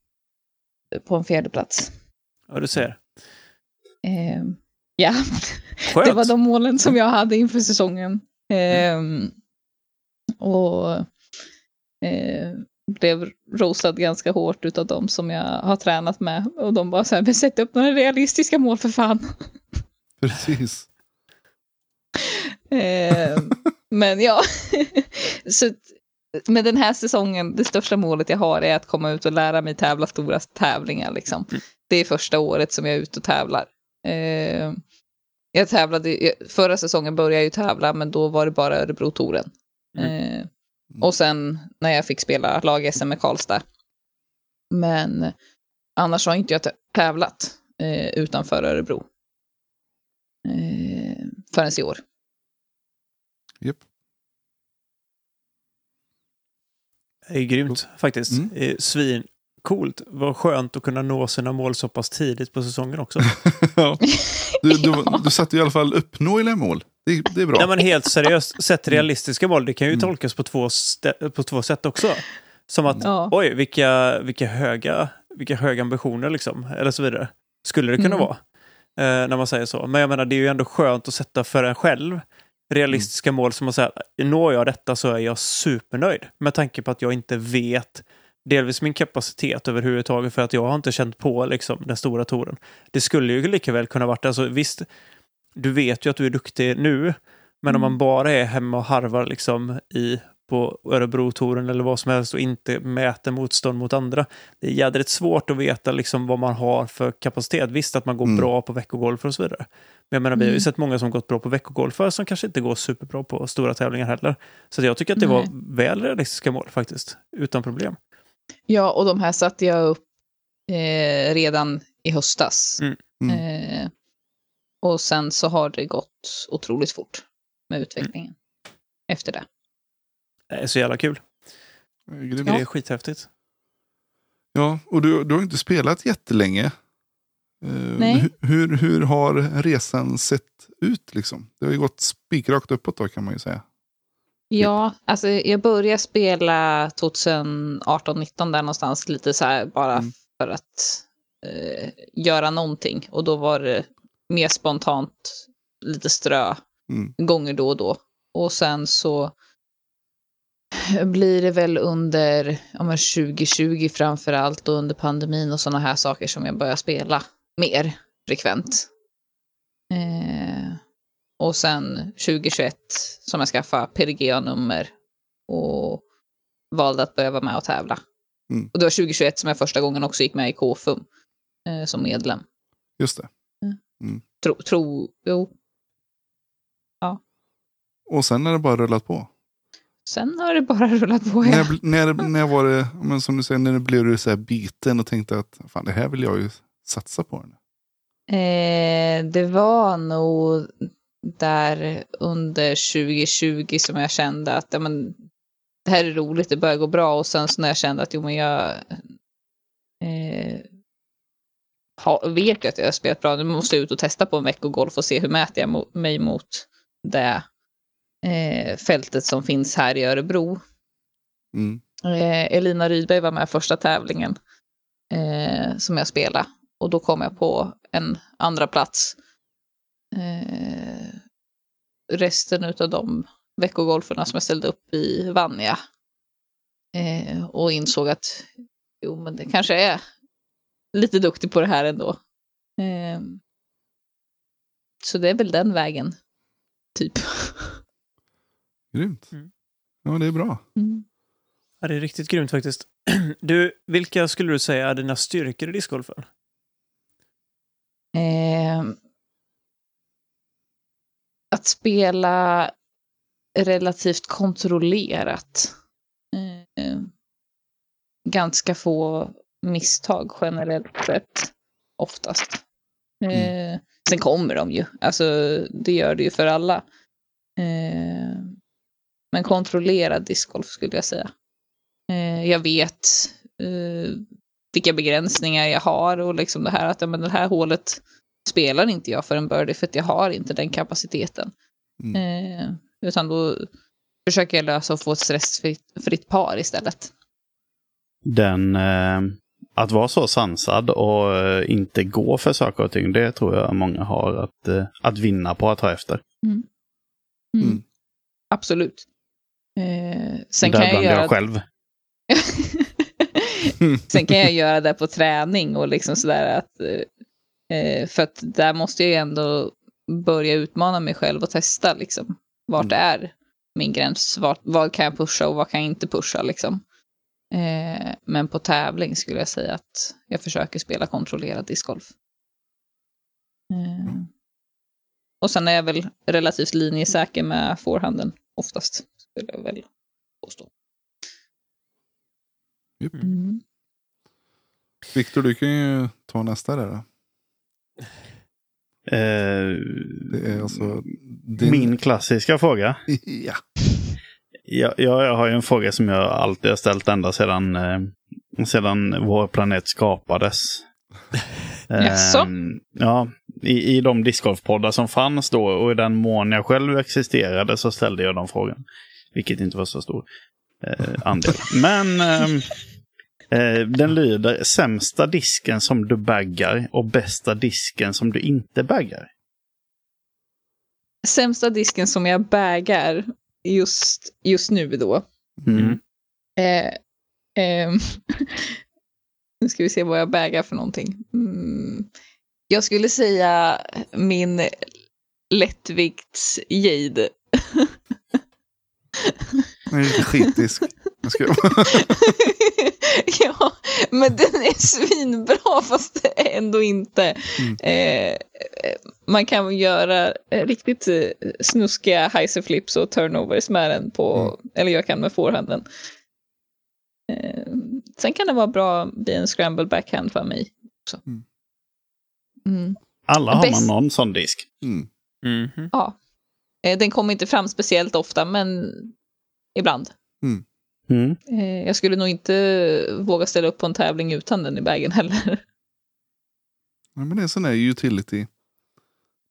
på en fjärde plats. Ja du ser. Ja, Skönt. det var de målen som jag hade inför säsongen. Eh, och eh, blev roastad ganska hårt utav de som jag har tränat med. Och de bara så här, men sätt upp några realistiska mål för fan. Precis. Eh, men ja, så med den här säsongen, det största målet jag har är att komma ut och lära mig tävla stora tävlingar. Liksom. Det är första året som jag är ute och tävlar. Eh, jag tävlade, förra säsongen började jag ju tävla, men då var det bara Örebro-touren. Eh, och sen när jag fick spela lag-SM med Karlstad. Men annars har inte jag tä- tävlat eh, utanför Örebro. Eh, förrän i år. Japp. Det är grymt faktiskt. Mm. Det Svincoolt. Vad skönt att kunna nå sina mål så pass tidigt på säsongen också. ja. du, du, du satte i alla fall uppnåeliga mål. Det, det är bra. Nej men helt seriöst, sett realistiska mål, det kan ju Mm. tolkas på två, på två sätt också. Som att, Ja. oj, vilka, vilka, höga, vilka höga ambitioner liksom, eller så vidare. Skulle det kunna Mm. vara. Eh, när man säger så. Men jag menar, det är ju ändå skönt att sätta för en själv realistiska mål som att säga, når jag detta så är jag supernöjd. Med tanke på att jag inte vet delvis min kapacitet överhuvudtaget för att jag har inte känt på liksom, den stora touren. Det skulle ju lika väl kunna varit, alltså visst, du vet ju att du är duktig nu, men om Mm. man bara är hemma och harvar liksom i på Örebro-touren eller vad som helst och inte mäter motstånd mot andra. Det är jädrigt svårt att veta liksom vad man har för kapacitet. Visst att man går Mm. bra på veckogolf och så vidare. Men jag menar, vi har ju Mm. sett många som gått bra på veckogolfare som kanske inte går superbra på stora tävlingar heller. Så jag tycker att det var väl realistiska mål faktiskt, utan problem. Ja, och de här satte jag upp eh, redan i höstas. Mm. Mm. Eh, och sen så har det gått otroligt fort med utvecklingen efter det. Det är så jävla kul. Det är skithäftigt. Ja, och du, du har inte spelat jättelänge. Eh, Nej. hu- Hur, hur har resan sett ut liksom? Det har ju gått spikrakt uppåt då kan man ju säga. Ja, alltså jag började spela 2018-19 där någonstans, lite så här bara Mm. för att eh, göra någonting. Och då var det mer spontant, lite strö Mm. gånger då och då. Och sen så blir det väl under ja, men 2020 framför allt och under pandemin och sådana här saker som jag börjar spela mer frekvent. Eh, och sen 2021 som jag skaffade PDGA-nummer och valde att börja vara med och tävla. Mm. Och det var 2021 som jag första gången också gick med i KFUM eh, som medlem. Just det. Tro, tro, jo. Och sen har det bara rullat på. Sen har det bara rullat på. När, Ja. jag- när, när var det, men som du säger, när blev du så här biten och tänkte att fan det här vill jag ju satsa på. Nu. Eh, det var nog där under 2020 som jag kände att ja, men, det här är roligt, det börjar gå bra och sen så när jag kände att jo men jag eh, ha, vet ju att jag har spelat bra, nu måste jag ut och testa på en veckogolf och se hur mäter jag mo mig mot det eh, fältet som finns här i Örebro. Mm. Eh, Elina Rydberg var med första tävlingen eh, som jag spelade och då kom jag på en andra plats. Eh, resten av de veckogolferna som jag ställde upp i vann jag. Eh, och insåg att jo, men det kanske är lite duktig på det här ändå. Eh, så det är väl den vägen, typ. Grymt. Mm. Ja, det är bra. Mm. Ja, det är riktigt grymt faktiskt. Du, vilka skulle du säga är dina styrkor i discgolfen? Eh, att spela relativt kontrollerat. Eh, ganska få misstag generellt sett, oftast. Eh, sen kommer de ju, alltså det gör det ju för alla. Eh, men kontrollerad discgolf skulle jag säga. Jag vet vilka begränsningar jag har och liksom det här att ja, men det här hålet spelar inte jag för en birdie för att jag har inte den kapaciteten. Mm. Eh, utan då försöker jag lösa och få ett stressfritt fritt par istället. Den, eh, att vara så sansad och eh, inte gå för saker och ting, det tror jag många har att, eh, att vinna på att ta efter. Mm. Mm. Absolut. Eh, sen, kan jag göra, jag själv. sen kan jag göra det på träning och liksom sådär att eh, för att där måste jag ju ändå börja utmana mig själv och testa liksom vart Mm. är min gräns, vart, vad kan jag pusha och vad kan jag inte pusha liksom. Eh, men på tävling skulle jag säga att jag försöker spela kontrollerad discgolf. Eh, och sen är jag väl relativt linjesäker med forehanden oftast, skulle jag väl påstå. Mm. Viktor, du kan ju ta nästa där. Då. Eh, Det är alltså din... Min klassiska fråga. Ja. Jag, jag, jag har ju en fråga som jag alltid har ställt ända sedan, eh, sedan vår planet skapades. Jaså? Eh, ja, i, i de discgolfpoddar som fanns då och i den mån jag själv existerade så ställde jag de frågan. Vilket inte var så stor eh, andel. Men ehm, eh, den lyder sämsta disken som du baggar och bästa disken som du inte baggar. Sämsta disken som jag bagar just, just nu då. Mm. Eh, ehm, nu ska vi se vad jag bagar för någonting. Mm. Jag skulle säga min lättvikts Jade. Den är lite skitisk. Jag ska... ja, men den är svinbra fast ändå inte. Mm. Eh, man kan göra eh, riktigt eh, snuskiga heiserflips och turnovers med den på, eller jag kan med forehanden. Eh, sen kan det vara bra vid en scramble backhand för mig också. Mm. Mm. Alla har Bäst- man någon sån disk. Mm. Mhm. Ja. Eh, den kommer inte fram speciellt ofta, men ibland. Mm. Eh, jag skulle nog inte våga ställa upp på en tävling utan den i bagen heller. Ja, men det är en sån där utility.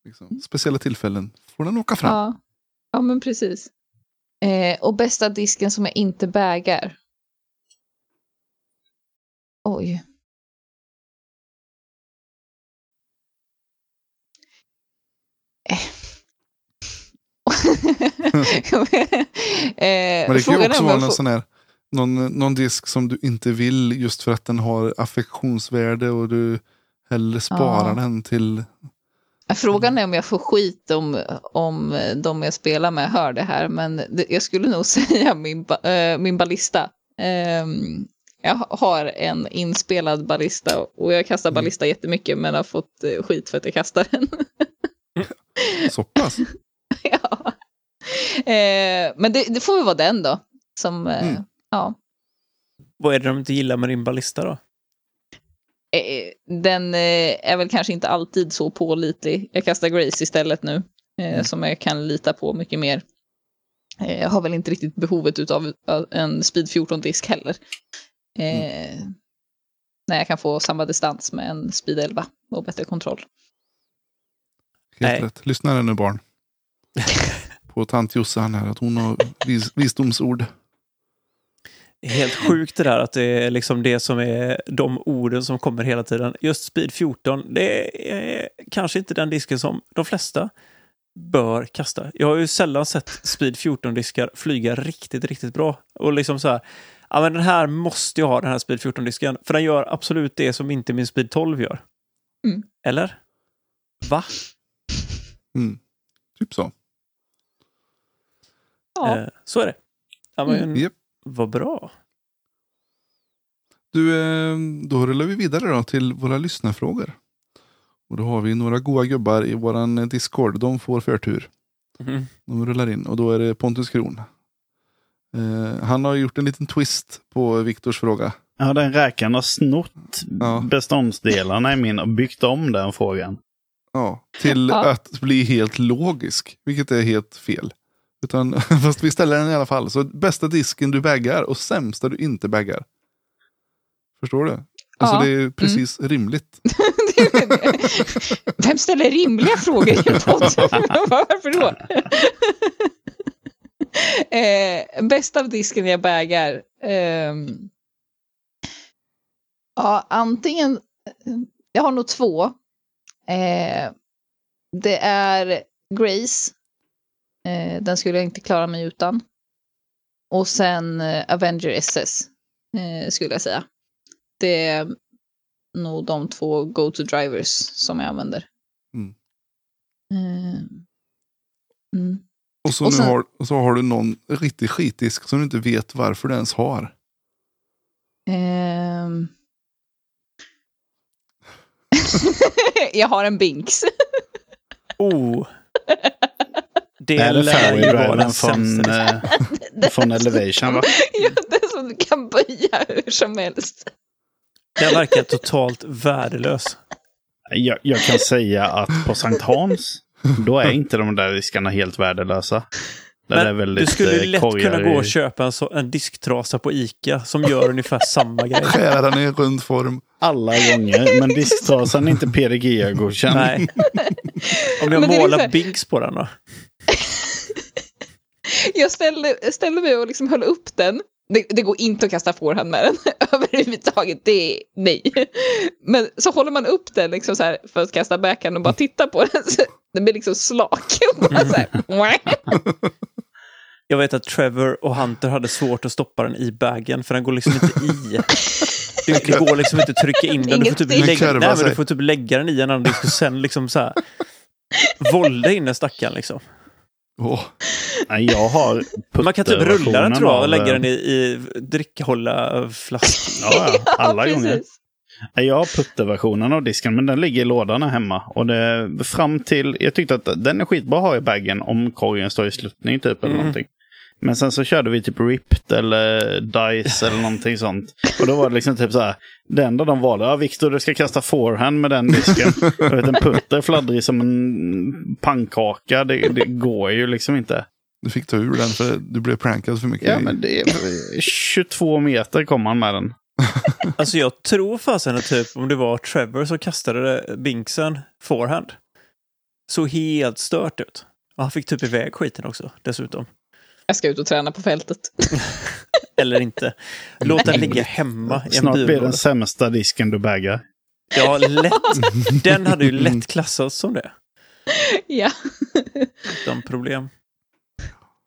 Liksom. Speciella tillfällen får den åka fram. Ja, ja men precis. Eh, och bästa disken som jag inte bagar. Oj. Eh. eh, Men det kan ju också vara någon, sån här, någon, någon disk som du inte vill just för att den har affektionsvärde och du hellre sparar Ja. den till... Frågan är om jag får skit om, om de jag spelar med hör det här, men det, jag skulle nog säga min, ba, eh, min ballista. Ehm, jag har en inspelad ballista och jag kastar Mm. ballista jättemycket men har fått eh, skit för att jag kastar den. Så pass. ja. Eh, men det, det får väl vara den då. Som, eh, Mm. ja. Vad är det de inte gillar med din ballista då? Eh, Den eh, är väl kanske inte alltid så pålitlig. Jag kastar Grace istället nu. eh, Mm. som jag kan lita på mycket mer. Eh, jag har väl inte riktigt behovet av en Speed 14-disk heller. Eh, När jag kan få samma distans med en Speed 11 och bättre kontroll. Helt Nej. rätt. Lyssna nu barn. På tant Jossan här, att hon har vis visdomsord. Helt sjukt det där att det är liksom det som är de orden som kommer hela tiden. Just Speed 14, det är kanske inte den disken som de flesta bör kasta. Jag har ju sällan sett Speed 14-diskar flyga riktigt, riktigt bra. Och liksom så här, ja men den här måste jag ha, den här Speed 14-disken. För den gör absolut det som inte min Speed 12 gör. Mm. Eller? Va? Mm. Typ så. Ja, Eh, så är det. Ja, men, Mm. Vad bra. Du, eh, då rullar vi vidare då till våra lyssnarfrågor. Och då har vi några goa gubbar i våran Discord. De får förtur. Mm. De rullar in och då är det Pontus Kron. Eh, han har gjort en liten twist på Viktors fråga. Ja, den räkaren har snott Ja. beståndsdelarna i min och byggt om den frågan. Ja, till Ja. att bli helt logisk, vilket är helt fel. Utan, fast vi ställer den i alla fall. Så bästa disken du baggar och sämsta du inte baggar. Förstår du? Alltså Ja. det är precis rimligt. Vem ställer rimliga frågor i en podd? Varför då? eh, bäst av disken jag bagar. ehm, ja, antingen. Jag har nog två. Eh, det är Grace. Eh, den skulle jag inte klara mig utan. Och sen eh, Avenger SS. Eh, skulle jag säga. Det är nog de två go-to-drivers som jag använder. Mm. Eh, mm. Och så, Och sen- har, så har du någon riktig skitdisk som du inte vet varför du ens har. Ehm. jag har en Binks. Oh. Det är det lär ju vara Fairway-driven den från, eh, från Elevation va? ja, det som du kan böja hur som helst. Den verkar totalt värdelös. Jag, jag kan säga att på Sankt Hans, då är inte de där diskarna helt värdelösa. Är Men väldigt du skulle eh, lätt kunna gå och köpa en, så, en disktrasa på Ica som gör ungefär samma grej. Skära den i rund form. alla gånger. Men disktrasan är inte PDG-godkänd. Nej. Om jag är målar liksom- Binks på den då? Jag ställde, ställde mig och liksom höll upp den. Det, det går inte att kasta forehand med den överhuvudtaget. Det är nej. Men så håller man upp den liksom så här för att kasta backhand och bara titta på den. Så den blir liksom slak. Jag vet att Trevor och Hunter hade svårt att stoppa den i bagen för den går liksom inte i. Det, det går liksom inte att trycka in den. Du får typ lägga, nej, men du får typ lägga den i en annan disk och sen liksom så här volda in den stackaren liksom. Åh, Nej, jag har Man kan typ rulla den tror jag och lägga eh, den i, i drickhålla flaskan. Ja, ja, alla Ja, gånger. Jag har putterversionen av disken, men den ligger i lådan här hemma. Och det, fram till, jag tyckte att den är skitbra att ha i baggen om korgen står i sluttning typ eller Mm. någonting. Men sen så körde vi typ Ripped eller Dice eller någonting sånt. Och då var det liksom typ så här. Det enda de valde, ja Viktor du ska kasta forehand med den disken. Jag vet, en putter fladdrig som en pannkaka. Det, det går ju liksom inte. du fick ta ur den för du blev prankad för mycket. Ja men det är 22 meter kom han med den. Alltså jag tror fasen att typ om det var Trevor som kastade Binksen forehand. Så helt stört ut. Och han fick typ iväg skiten också dessutom. Jag ska ut och träna på fältet. Eller inte. Låt den ligga hemma i en Snart blir den sämsta disken du baggar. Ja, lätt. Den hade ju lätt klassats som det. ja. Utan problem.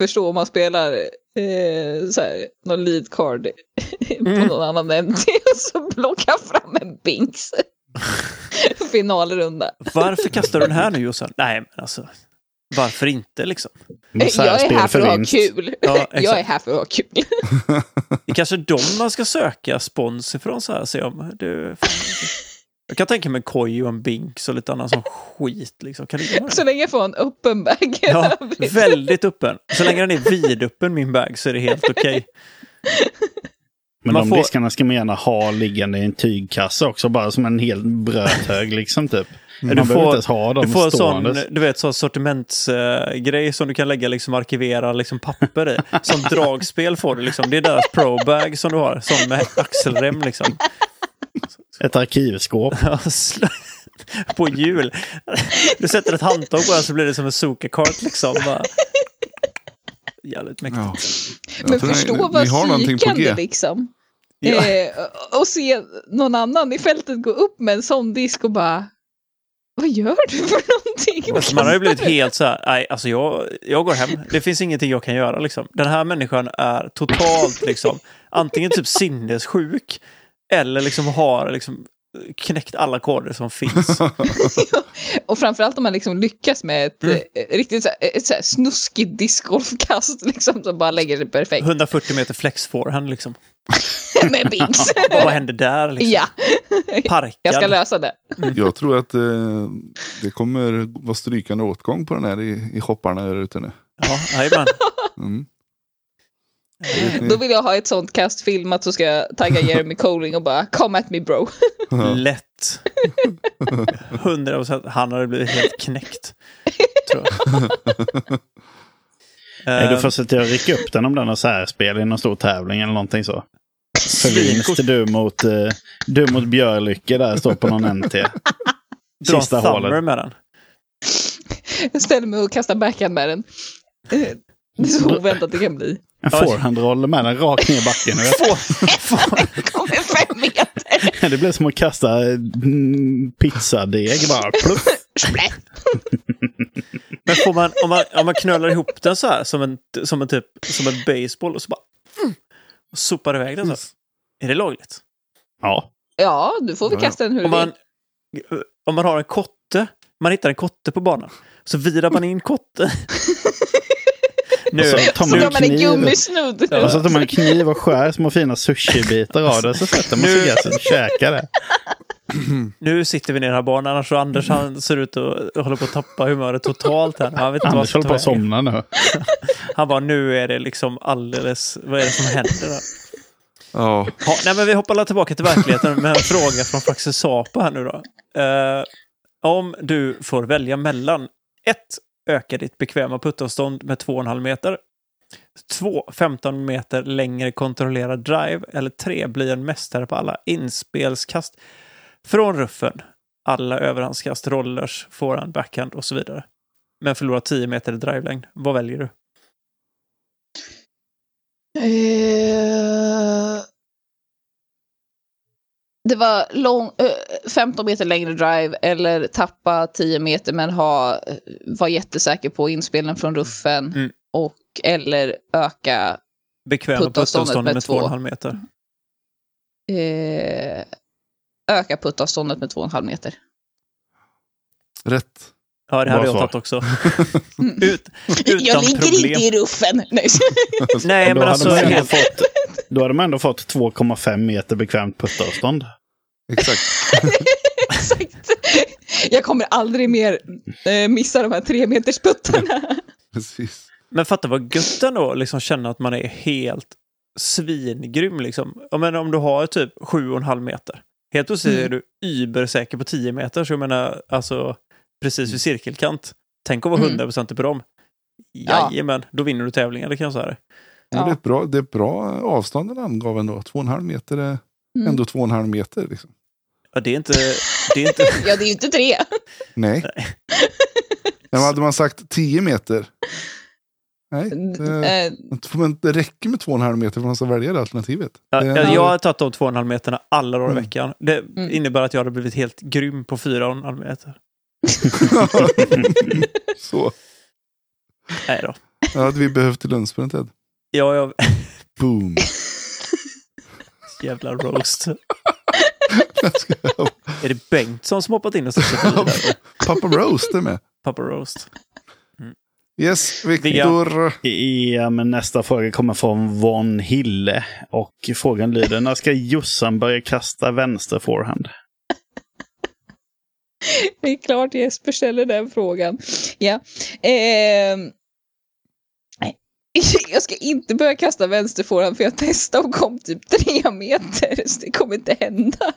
Förstå om man spelar eh, så här, någon lead card på Mm. någon annan MT och så plockar fram en Binks. Finalrunda. Varför kastar du den här nu Jossan? Nej, men alltså. Varför inte liksom? Jag är här för att ha kul. Ja, jag är här för att ha kul. Det är kanske de man ska söka spons ifrån så här. Se om du, jag kan tänka mig koj och en binks och lite annan sån skit. Liksom. Kan vara Så länge jag får en öppen bag. Ja, väldigt öppen. Så länge den är vidöppen min bag så är det helt okej. Men Man de får- diskarna ska man gärna ha liggande i en tygkasse också, bara som en hel brödhög liksom typ. Man Du får- inte ens ha dem Du får en sån, du vet, sån sortimentsgrej som du kan lägga liksom arkivera liksom papper i. Som dragspel får du liksom. Det är deras pro-bag som du har, som med axelrem liksom. Ett arkivskåp. På hjul. Du sätter ett handtag på den så blir det som en sokakart liksom. Bara. Jävligt mäktigt. Ja. Men ni- förstå vad ni på psykande liksom. Ja. Eh, och se någon annan i fältet gå upp med en sån disk och bara vad gör du för någonting? Alltså man har ju blivit helt så här, nej, alltså jag, jag går hem. Det finns ingenting jag kan göra liksom. Den här människan är totalt liksom, antingen typ sinnessjuk eller liksom har liksom knäckt alla koder som finns. Och framförallt om man liksom lyckas med ett Mm. eh, riktigt så här, ett så här snuskigt discgolfkast liksom, som bara lägger det perfekt 140 meter flex forehand liksom. med bings. Och vad händer där liksom? ja, Parkad. jag ska lösa det. Jag tror att eh, det kommer vara strykande åtgång på den här i, i shopparna där ute nu. Ja, jajamän. Mm. Då vill jag ha ett sånt kast filmat så ska jag tagga Jeremy Colling och bara come at me bro. Lätt. 100 procent. Han hade blivit helt knäckt. Tror jag. Nej, du får se till att rycka upp den om den har särspel i någon stor tävling eller någonting så. För vinst du mot, eh, du mot Björlycke där står på någon NT. dra Sista hålet. med den. Jag ställer mig och kastar backhand med den. Eh, Det är så oväntat det kan bli. En forehandroll med den rakt ner i backen. Fem meter. Det blir som att kasta mm, pizzadeg bara. Pluff. Men får man, om, man, om man knölar ihop den så här som en, som en typ som en baseball och så bara mm, och sopar iväg den så. Är det lagligt? Ja. Ja, du får väl ja. kasta den hur du Om man, vill. om man har en kotte, man hittar en kotte på banan, så virar man in kotte. nu, Och så tar man man en kniv. gummisnudd. Och så tar man en kniv och skär små fina sushibitar av det. Så sätter man sig i gräset och käkar det. nu sitter vi ner här barn, annars så Anders han ser ut att hålla på att tappa humöret totalt här. Han vet inte Anders håller på att somna nu. Han bara, nu är det liksom alldeles, vad är det som händer? Då? Ja, Ja, nej, men vi hoppar tillbaka till verkligheten med en fråga från Faxe Sapa här nu då. Eh, om du får välja mellan 1. Öka ditt bekväma puttavstånd med 2,5 meter. 2. 15 meter längre kontrollerad drive. Eller 3. Bli en mästare på alla inspelskast från ruffen. Alla överhandskast, rollers, forehand, backhand och så vidare. Men förlora 10 meter i drivelängd. Vad väljer du? Uh... Det var lång, eh, 15 meter längre drive eller tappa 10 meter men ha, eh, var jättesäker på inspelen från ruffen. Mm. Och eller öka, Bekväma Puttavståndet med med två. 2,5 meter. eh, öka puttavståndet med 2,5 meter. rätt. Ja, det hade jag tagit också. Ut, utan jag ligger problem. inte i ruffen. Nej. Nej, Då men hade, alltså... fått, då hade man ändå fått 2,5 meter bekvämt puttavstånd. Exakt. Exakt. Jag kommer aldrig mer eh, missa de här tre meters puttarna. Precis. men fatta vad gött ändå, liksom känna att man är helt svingrym. Liksom. Jag menar, om du har typ 7,5 meter. Helt plötsligt Mm. är du übersäker på 10 meter. Så jag menar, alltså precis vid cirkelkant. Tänk att vara Mm. 100% på dem. Ja. Jajamän, då vinner du tävlingar, det kan jag säga. Men Det, är Ja. ett bra, det är ett bra avstånd den angav ändå. Två och en halv meter är Mm. ändå två och en halv meter. Liksom. Ja, det är inte... Det är inte Ja, det är ju inte tre. Nej. Men hade man sagt 10 meter? Nej. Det, Eh, men det räcker med två och en halv meter för att man ska välja det alternativet. Ja, Det- ja, jag har tagit de 2,5 meterna alla dagar i Mm. veckan. Det Mm. innebär att jag hade blivit helt grym på 4,5 meter. Så. Nej då. Det hade vi behövt till Lundsbrunn Ted. Ja, jag... Boom. Jävla roast. Är det Bengtsson som hoppat in och där? Pappa Roast är med. Pappa roast. Yes, Viktor. Ja, men nästa fråga kommer från Von Hille. Och frågan lyder, när ska Jossan börja kasta vänster forehand? det är klart Jesper ställer den frågan. Ja. Nej. Jag ska inte börja kasta vänsterforehand för jag testade och kom typ tre meter. Så det kommer inte hända.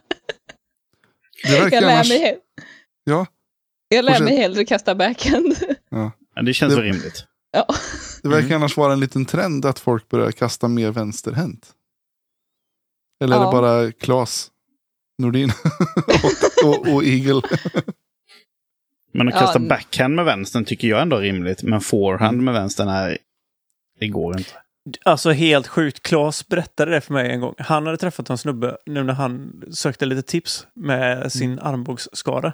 Jag lär annars... mig. he- Ja, Jag lär mig hellre kasta backhand. Ja, det känns Det- rimligt. ja. Det verkar Mm. annars vara en liten trend att folk börjar kasta mer vänsterhänt. Eller är Ja. det bara Klas Nordin och, och, och Eagle? Men att Ja, kasta n- backhand med vänstern tycker jag ändå är rimligt. Men forehand med vänstern är... Det går inte. Alltså helt sjukt. Claes berättade det för mig en gång. Han hade träffat en snubbe nu när han sökte lite tips med sin armbågsskada.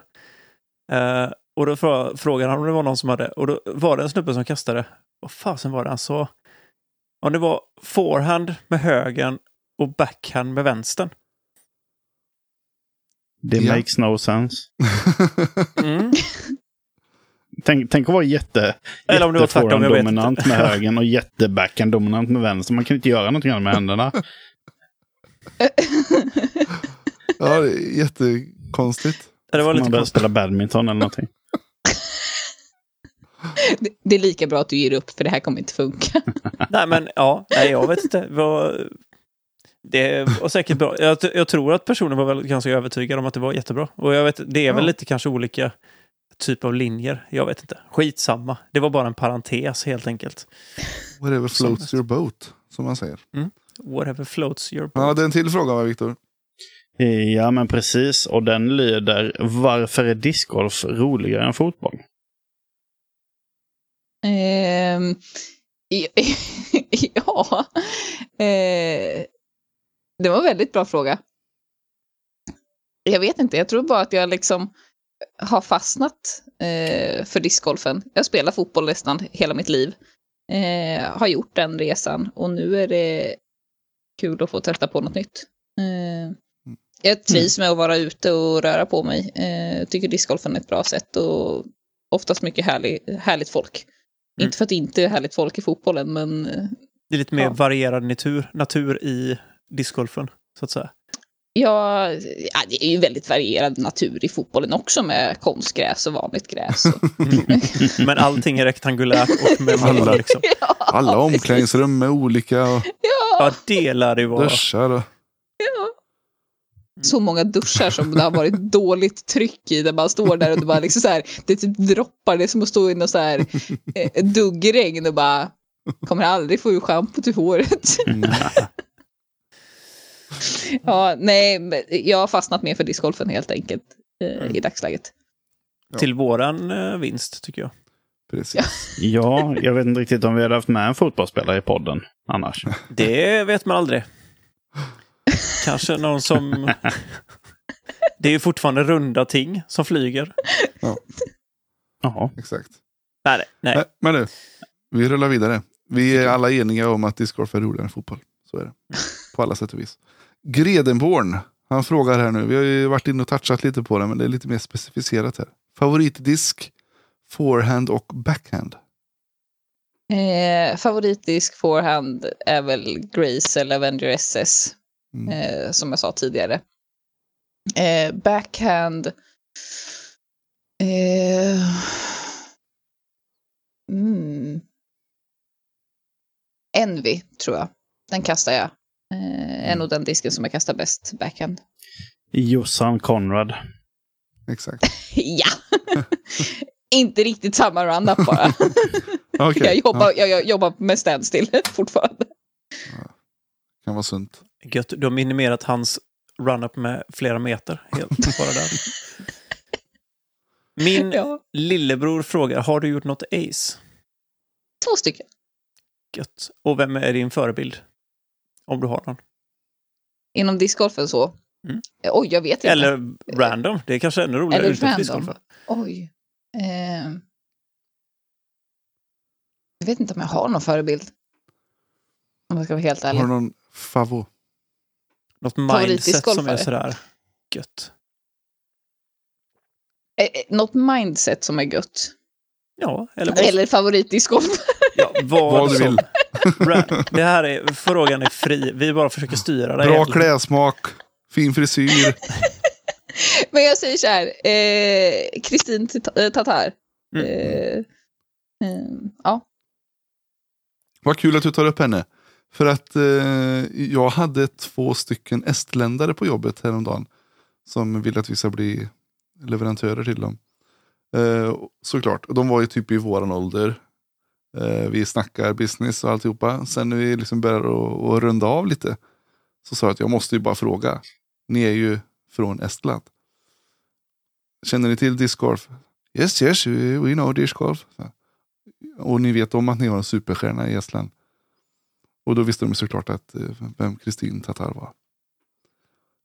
Eh, och då frå- frågade han om det var någon som hade, och då var det en snubbe som kastade, vad fasen var det han sa? Om det var forehand med högen och backhand med vänstern. Det Ja. makes no sense. Mm. Tänk, tänk att vara jätte, Eller om det var tvärtom, jag vet dominant inte. med högen och jättebackhand dominant med vänster. Man kan inte göra någonting annat med händerna. ja, det är jättekonstigt. Det var Man lite börjar konstigt. spela badminton eller någonting. Det- Det är lika bra att du ger upp för det här kommer inte funka. Nej, men ja, nej, jag vet inte. Vad... Det var säkert bra. Jag, jag tror att personen var väl ganska övertygad om att det var jättebra. Och jag vet, det är väl Ja. lite kanske olika typ av linjer. Jag vet inte. Skitsamma. Det var bara en parentes helt enkelt. Whatever floats your boat, som man säger. Whatever floats your boat. Han hade en till fråga va, Viktor? Ja, men precis. Och den lyder, varför är discgolf roligare än fotboll? Ehm, ja, eh, det var en väldigt bra fråga. Jag vet inte, jag tror bara att jag liksom har fastnat eh, för discgolfen. Jag spelar fotboll nästan hela mitt liv. Eh, har gjort den resan och nu är det kul att få testa på något nytt. Eh, jag trivs med att vara ute och röra på mig. Eh, tycker discgolfen är ett bra sätt och oftast mycket härlig, härligt folk. Mm. Inte för att det inte är härligt folk i fotbollen, men Det är lite mer Ja. varierad natur, natur i discgolfen, så att säga. Ja, ja, det är ju väldigt varierad natur i fotbollen också med konstgräs och vanligt gräs. Och, Men allting är rektangulärt och med Alla. liksom. ja, Alla omklädningsrum är olika och ja, Ja, det lär det vara. duschar. Och... så många duschar som det har varit dåligt tryck i, där man står där och det bara liksom så här, det typ droppar, det är som att stå i något så här eh, duggregn och bara kommer aldrig få ur schampot i håret. Ja, nej, jag har fastnat mer för discgolfen helt enkelt eh, Mm. i dagsläget. Ja. Till våran eh, vinst, tycker jag. Precis. Ja, jag vet inte riktigt om vi hade haft med en fotbollsspelare i podden annars. Det vet man aldrig. Kanske någon som... Det är ju fortfarande runda ting som flyger. Jaha. Exakt. Nej, nej. nej. Men nu, vi rullar vidare. Vi är alla eniga om att discgolf är roligare än fotboll. Så är det. På alla sätt och vis. Gredenborn, han frågar här nu. Vi har ju varit inne och touchat lite på det, men det är lite mer specificerat här. Favoritdisk, forehand och backhand. Eh, favoritdisk forehand är väl Grace eller Avenger SS, Mm. eh, som jag sa tidigare. Eh, backhand... Eh, mm, Envy, tror jag. Den kastar jag. Eh, är nog den disken som jag kastar bäst backhand. Jossan Konrad. Exakt. ja! Inte riktigt samma run-up bara. Okej, jag, jobbar, ja, jag, jag jobbar med standstill fortfarande. kan vara sunt. Gött, du har minimerat hans run-up med flera meter. Helt bara där. Min Ja, lillebror frågar, har du gjort något ace? två stycken. Gött. Och vem är din förebild? Om du har någon. Inom discgolfen så. Mm. Oj, jag vet inte. Eller random. Det är kanske ännu roligare Eller utanför random. discgolfen. Oj. Eh, jag vet inte om jag har någon förebild. Om jag ska vara helt ärlig. Har du någon favo? Något mindset som är sådär gött. Eh, eh, något mindset som är gött. Ja, eller vad, Eller favoritdiscgolf. ja, vad, Vad du vill. Det här är, frågan är fri. Vi bara försöker styra det. Bra klädsmak, fin frisyr. Men jag säger så här. eh, Kristin eh, Tatar. Mm. Eh, eh, ja. Vad kul att du tar upp henne. För att eh, jag hade två stycken estländare på jobbet häromdagen. Som vill att vi ska bli leverantörer till dem. Eh, såklart, de var ju typ i våran ålder. Eh, vi snackar business och alltihopa. Sen när vi liksom började att- runda av lite. Så sa jag att jag måste ju bara fråga. Ni är ju från Estland. Känner ni till discgolf? Yes, yes, we know discgolf. Och ni vet om att ni har en superstjärna i Estland. Och då visste de såklart att eh, vem Kristin Tatar var.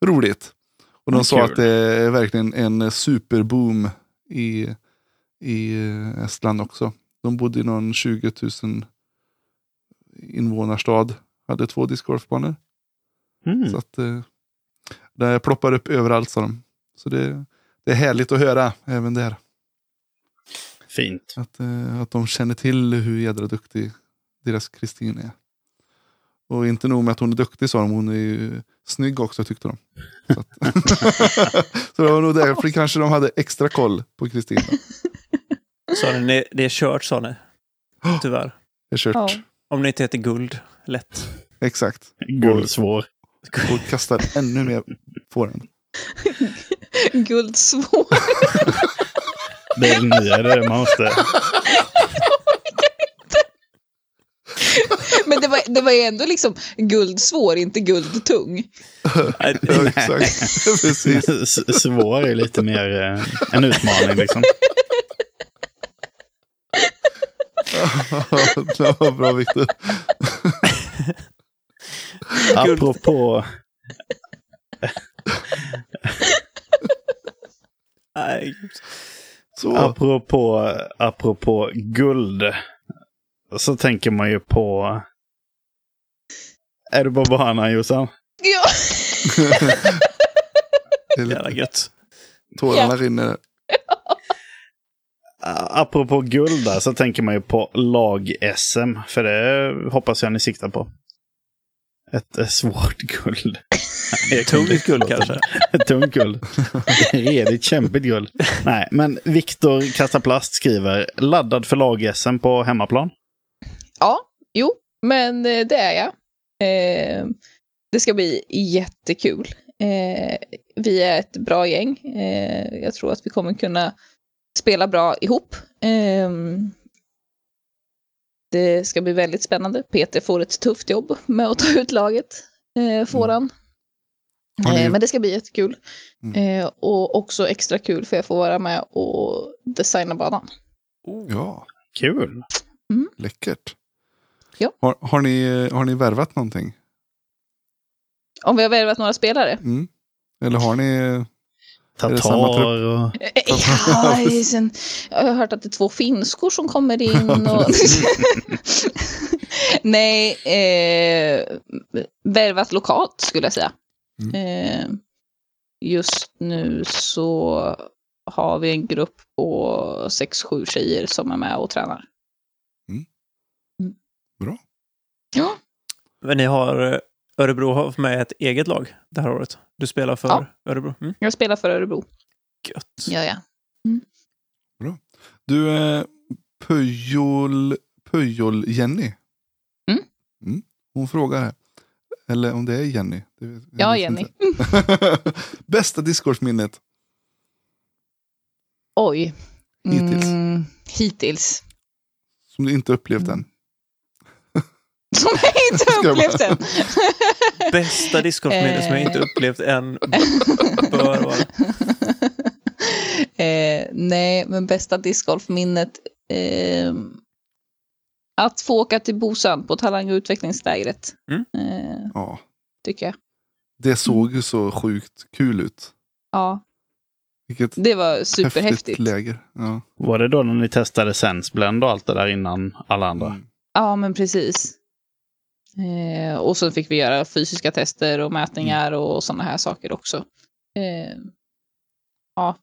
Roligt. Och de Mm, sa kul. att det är verkligen en superboom i, i eh, Estland också. De bodde i någon 20 000 invånarstad. Hade två discgolfbanor. Mm. Så att eh, det ploppar upp överallt sa de. Så det, det är härligt att höra även där. Fint. Att, eh, att de känner till hur jädra duktig deras Kristin är. Och inte nog med att hon är duktig sa de, hon är ju snygg också tyckte de. Så, att, så det var nog därför kanske de hade extra koll på Kristin. Sa ni, det- är kört sa ni. Tyvärr. Det är kört. Ja. Om ni inte heter Guld. Lätt. Exakt. Guldsvår. Och kastar ännu mer på den. Guldsvår. Det är nya, det man måste... Men det var, det var ju ändå liksom guldsvår, inte guldtung. Ja, exakt. Precis. Svår är lite mer eh, en utmaning liksom. Det var bra Viktor. Apropå, nej. Så. apropå, apropå guld. Så tänker man ju på... Är du på banan Jossan? Ja. Det är lite- Jävla gött. Tårarna rinner. Apropå guld där, så tänker man ju på lag-SM. För det hoppas jag ni siktar på. Ett eh, svårt guld. Tungt guld kanske. Ett tungt guld. Redigt kämpigt guld. Nej, men Viktor Kastaplast skriver laddad för lag-SM på hemmaplan. ja, jo, men eh, det är jag. Eh, det ska bli jättekul. Eh, vi är ett bra gäng. Eh, jag tror att vi kommer kunna spela bra ihop. Eh, det ska bli väldigt spännande. Peter får ett tufft jobb med att ta ut laget. Eh, får han. Eh, men det ska bli jättekul. Mm. Eh, och också extra kul för jag får vara med och designa banan. Ja, Kul. läckert. Ja. Har, har, ni, har ni värvat någonting? Om vi har värvat några spelare? Mm. Eller har ni... Tatar och... Ja, sen, jag har hört att det är två finskor som kommer in. Och... Nej, eh, värvat lokalt skulle jag säga. Mm. Eh, just nu så har vi en grupp på sex, sju tjejer som är med och tränar. Mm. Mm. Bra. Ja, Men ni har eh, Örebro har med ett eget lag det här året. Du spelar för Ja. Örebro. Mm. jag spelar för Örebro. Gött. Ja, ja. Du, eh, Pöjol, Pöjol Jenny. Mm. Mm. Hon frågar här. Eller om det är Jenny. Det jag Ja, Jenny. Bästa discgolfminnet? Oj. Hittills. Mm, hittills. Som du inte upplevt Mm. än. Som jag inte jag upplevt än. Bästa discgolfminne som jag inte upplevt än bör vara. eh, nej, men bästa discgolfminnet. Eh, att få åka till Bosön på talang och utvecklingslägret. Mm. Eh, Ja. tycker jag. Det såg ju så sjukt kul ut. Ja, Vilket det var häftigt superhäftigt. läger. Ja. Var det då när ni testade Senseblend och allt det där innan alla andra? Mm. Ja, men precis. Eh, och så fick vi göra fysiska tester och mätningar och sådana här saker också. Eh, ja,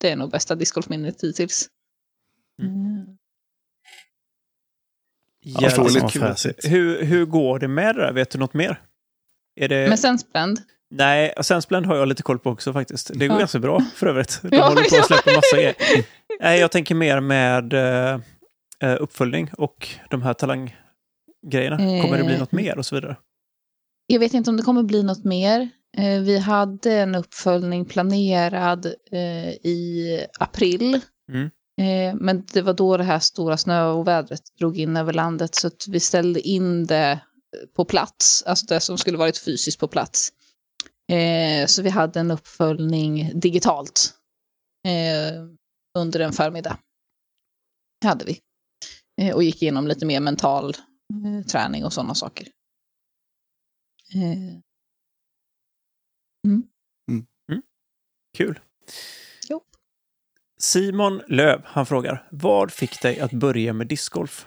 det är nog bästa discgolfminnet hittills. Mm. Vad kul. Hur, hur går det med det där? Vet du något mer? Är det... Men Senseblend, Nej, Senseblend har jag lite koll på också faktiskt. Det går Ja. ganska bra för övrigt. De Ja, håller på att släppa massa grejer. Nej, jag tänker mer med eh, uppföljning och de här talanggrejerna. Kommer det bli Eh, något mer och så vidare? Jag vet inte om det kommer bli något mer. Eh, Vi hade en uppföljning planerad eh, i april Mm. Men det var då det här stora snöovädret drog in över landet så vi ställde in det på plats, alltså det som skulle varit fysiskt på plats. Så vi hade en uppföljning digitalt under en förmiddag. Det hade vi. Och gick igenom lite mer mental träning och sådana saker. Eh, Kul. Jo. Simon Löv, han frågar, vad fick dig att börja med discgolf?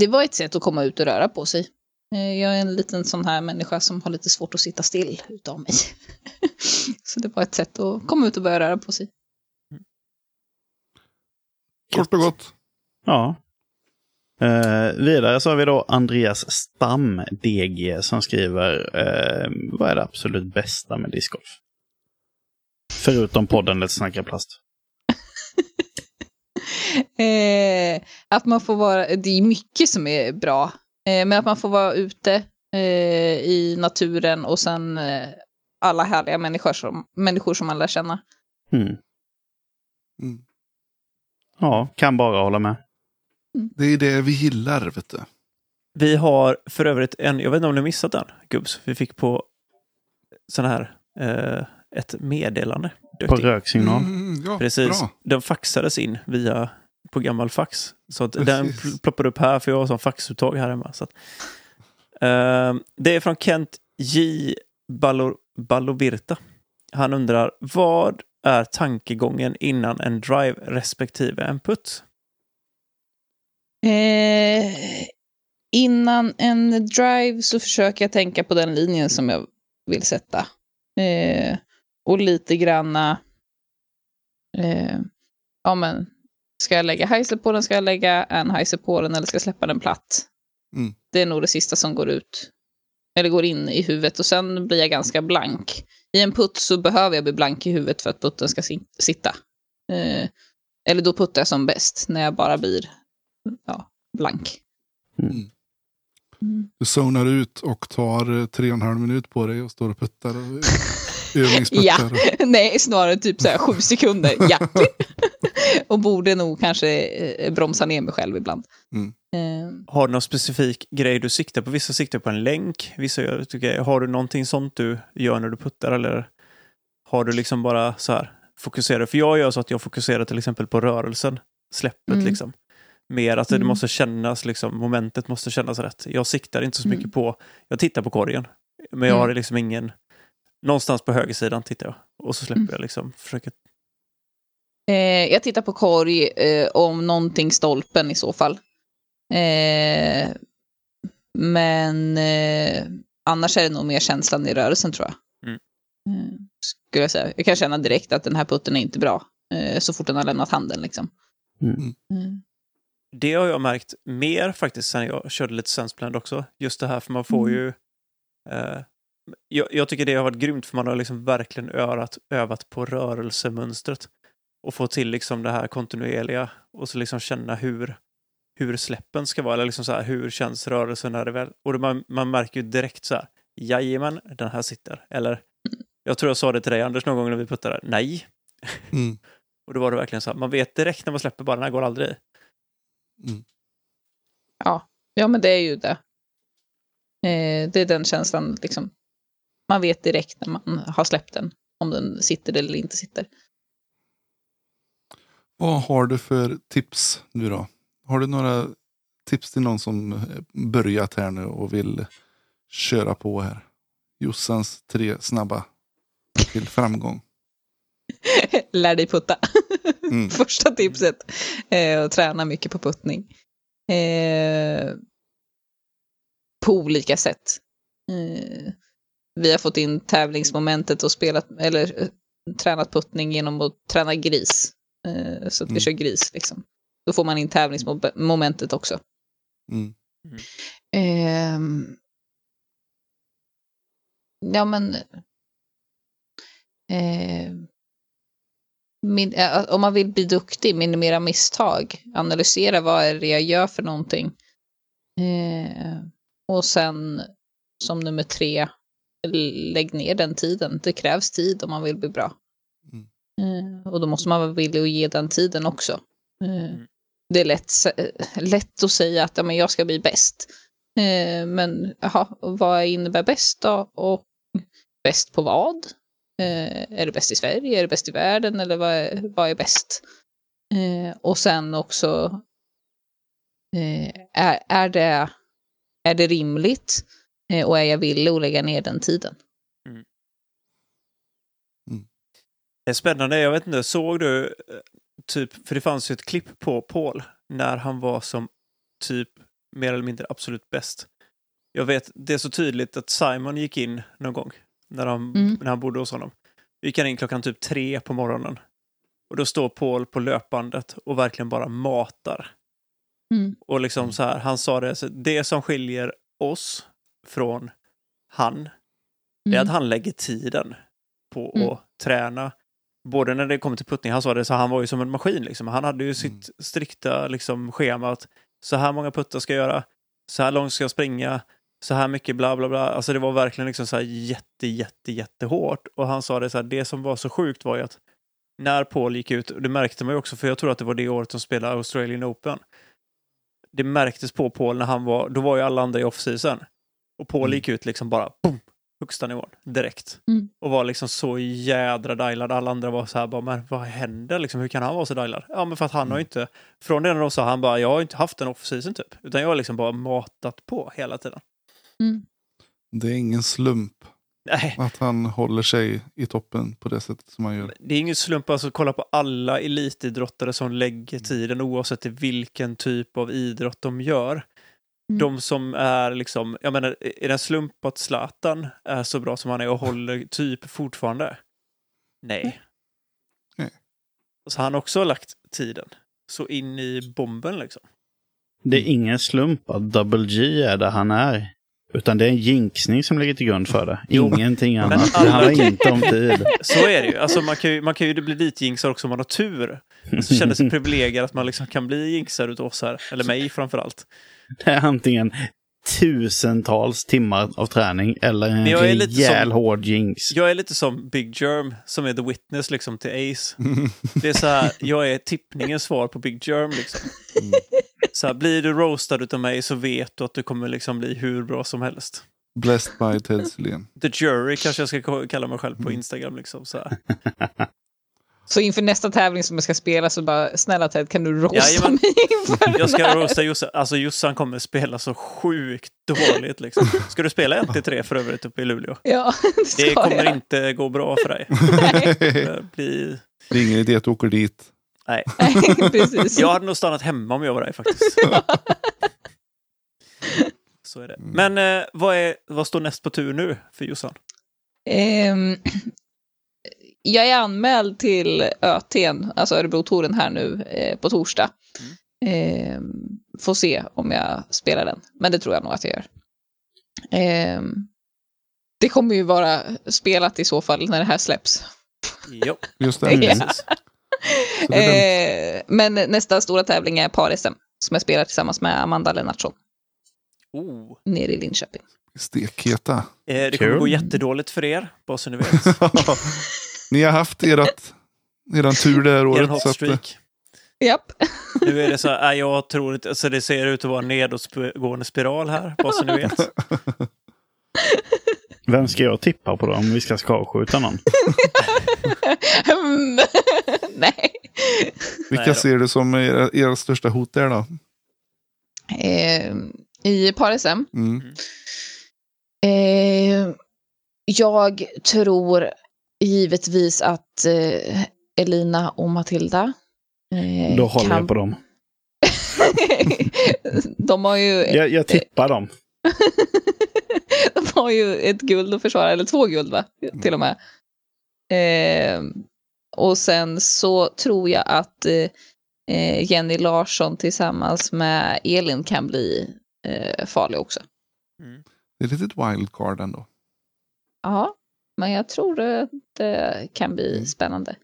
Det var ett sätt att komma ut och röra på sig. Eh, Jag är en liten sån här människa som har lite svårt att sitta still utav mig. Så det var ett sätt att komma ut och börja röra på sig. Kort och gott. Ja. Eh, vidare så har vi då Andreas Stam, DG, som skriver eh, vad är det absolut bästa med discgolf? Förutom podden Let's Snacka Plast. Eh, att man får vara, det är mycket som är bra, eh, men att man får vara ute eh, i naturen och sen eh, alla härliga människor som, människor som man lär känna. Mm. Mm. Ja, kan bara hålla med. Det är det vi gillar, vet du. Vi har för övrigt en, jag vet inte om ni har missat den, gubbs. Vi fick på sån här, eh, ett meddelande. På Duktig. röksignal. Mm, ja, Precis. Bra. Den faxades in via på gammal fax. Så att den Precis. ploppar upp här för jag har sån faxuttag här hemma. Så att, Eh, det är från Kent J. Ballo, Ballovirta. Han undrar, vad är tankegången innan en drive respektive en putt? Eh, innan en drive så försöker jag tänka på den linjen som jag vill sätta. Eh, och lite granna... Eh, ja, men ska jag lägga heiser på den, ska jag lägga en heiser på den eller ska jag släppa den platt? Mm. Det är nog det sista som går ut. Eller går in i huvudet och sen blir jag ganska blank. I en putt så behöver jag bli blank i huvudet för att putten ska si- sitta. Eh, eller då puttar jag som bäst, när jag bara blir ja, blank. Mm. Mm. Du zonar ut och tar eh, tre och en halv minut på dig och står och puttar. Och övningsputtar. Ja. Nej, snarare typ så här sju sekunder. Ja. och borde nog kanske eh, bromsa ner mig själv ibland. Mm. Eh, Har du någon specifik grej du siktar på? Vissa siktar på en länk, vissa gör, tycker jag, har du någonting sånt du gör när du puttar eller har du liksom bara så här fokuserar? För jag gör så att jag fokuserar till exempel på rörelsen, släppet Mm. liksom. Mer att det Mm. måste kännas, liksom, momentet måste kännas rätt. Jag siktar inte så mycket Mm. på, jag tittar på korgen, men jag Mm. har liksom ingen, någonstans på högersidan tittar jag och så släpper Mm. jag liksom, försöker eh, jag tittar på korg, eh, om någonting stolpen i så fall. Eh, men eh, annars är det nog mer känslan i rörelsen tror jag. Mm. Eh, skulle jag säga. Jag kan känna direkt att den här putten är inte bra. Eh, så fort den har lämnat handen liksom. Mm. Mm. Det har jag märkt mer faktiskt sen jag körde lite Sensplan också. Just det här, för man får Mm. ju... Eh, jag, jag tycker det har varit grymt, för man har liksom verkligen övat, övat på rörelsemönstret. Och få till liksom det här kontinuerliga och så liksom känna hur, hur släppen ska vara. Eller liksom så här, hur känns rörelsen när det väl... Och det, man, man märker ju direkt så här, jajamän, den här sitter. Eller, jag tror jag sa det till dig Anders någon gång när vi puttade, nej. Mm. Och då var det verkligen så här, man vet direkt när man släpper bara, den här går aldrig i. Mm. Ja. ja, men det är ju det. Eh, det är den känslan, liksom. Man vet direkt när man har släppt den, om den sitter eller inte sitter. Vad har du för tips nu då? Har du några tips till någon som börjat här nu och vill köra på här? Jossans tre snabba till framgång. Lär dig putta. Mm. Första tipset. Eh, och träna mycket på puttning. Eh, på olika sätt. Eh, vi har fått in tävlingsmomentet och spelat, eller eh, tränat puttning genom att träna gris. Eh, så att vi Mm. kör gris liksom. Då får man in tävlingsmomentet också. Mm. Ehm, ja, men... Eh, min, eh, om man vill bli duktig, minimera misstag, analysera vad är det jag gör för någonting. Eh, och sen som nummer tre, lägg ner den tiden. Det krävs tid om man vill bli bra. Mm. Eh, och då måste man vara villig att ge den tiden också. Eh, Mm. Det är lätt, s- lätt att säga att ja, men jag ska bli bäst. Eh, men och vad innebär bäst då? Och bäst på vad? Eh, är det bäst i Sverige? Är det bäst i världen? Eller vad är, vad är bäst? Eh, och sen också, eh, är, är, det, är det rimligt? Eh, och är jag villig att lägga ner den tiden? Mm. Det är spännande. Jag vet inte, såg du eh, typ, för det fanns ju ett klipp på Paul när han var som typ mer eller mindre absolut bäst. Jag vet, det är så tydligt att Simon gick in någon gång när han, Mm. när han bodde hos honom. Gick han in klockan typ tre på morgonen. Och då står Paul på löpbandet och verkligen bara matar. Mm. Och liksom så här, han sa det, så det som skiljer oss från han, det är att han lägger tiden på Mm. att träna. Både när det kommer till puttning, han sa det, så han var ju som en maskin. Liksom. Han hade ju sitt strikta liksom, schema att så här många puttar ska jag göra, så här långt ska jag springa, så här mycket bla bla bla. Alltså det var verkligen liksom så här jätte, jätte, jättehårt. Och han sa det så här, det som var så sjukt var ju att när Paul gick ut, och det märkte man ju också, för jag tror att det var det året de spelade Australian Open. Det märktes på Paul när han var, då var ju alla andra i off-season. Och Paul Mm. gick ut liksom bara, boom, högsta nivån, direkt. Mm. Och var liksom så jädra dialad. Alla andra var så här bara, men vad händer liksom? Hur kan han vara så dialad? Ja, men för att han har ju inte, från det när de sa, han bara, jag har inte haft en off-season typ. Utan jag har liksom bara matat på hela tiden. Mm. Det är ingen slump Nej, att han håller sig i toppen på det sättet som han gör. det är ingen slump alltså att kolla på alla elitidrottare som lägger tiden oavsett vilken typ av idrott de gör. Mm. De som är liksom, jag menar, är det en slump att Zlatan är så bra som han är och håller typ fortfarande? Nej. Nej. Så han har också lagt tiden. Så in i bomben liksom. Det är ingen slump att Double G är där han är. Utan det är en jinxning som ligger till grund för det. Jo, Ingenting annat. Det handlar inte om tid. Så är det ju. Alltså man kan ju, man kan ju bli ditjinxad också om man har tur. Så känner sig privilegierad att man liksom kan bli jinxad utav oss här. Eller mig framför allt. Det är antingen tusentals timmar av träning eller en Men jag är lite rejäl som- hård jinx. Jag är lite som Big Germ som är the witness liksom till Ace. Det är så här, jag är tippningens svar på Big Germ liksom. Så här, blir du roastad utav mig så vet du att du kommer liksom bli hur bra som helst. Blessed by Ted Sylén. The Jury kanske jag ska kalla mig själv på Instagram liksom. Så här. Så inför nästa tävling som jag ska spela så bara, snälla Ted, kan du roasta Jajamän. mig inför Jag ska här? roasta Jossan. Alltså Jossan kommer spela så sjukt dåligt liksom. Ska du spela 1-3 för övrigt uppe i Luleå? Ja, det ska Det kommer jag. inte gå bra för dig. Det blir... Det är ingen idé att du åker dit. Nej. Precis. Jag hade nog stannat hemma om jag var dig faktiskt. Så är det. Men eh, vad, är, vad står näst på tur nu för Jossan? Ehm, jag är anmäld till ÖT'n, alltså Örebro-touren här nu eh, på torsdag. Ehm, får se om jag spelar den, men det tror jag nog att jag gör. Ehm, det kommer ju vara spelat i så fall när det här släpps. Jo, Just det. Ja. Ehm, men nästa stora tävling är par-SM, som jag spelar tillsammans med Amanda Lennartsson Oh. nere i Linköping. Stekheta. Eh, det kommer Kul. gå jättedåligt för er, bara så ni vet. Ni har haft erat, eran tur det här Er året. Så att, eh. Japp. Nu är det så här, jag tror inte, alltså det ser ut att vara en nedåtgående spiral här, bara så ni vet. Vem ska jag tippa på då om vi ska skavskjuta någon? Mm. Nej. vilka ser du som era, era största hot där då? Ehm, I par-SM Mm. Eh, jag tror givetvis att eh, Elina och Matilda eh, Då håller kan... jag på dem. de, har ju, Jag, jag tippar dem. de har ju ett guld att försvara, eller två guld va? Till och med. Eh, och sen så tror jag att eh, Jenny Larsson tillsammans med Elin kan bli eh, farlig också. Det är ett litet wildcard ändå. Ja, men jag tror att det kan bli Mm. spännande.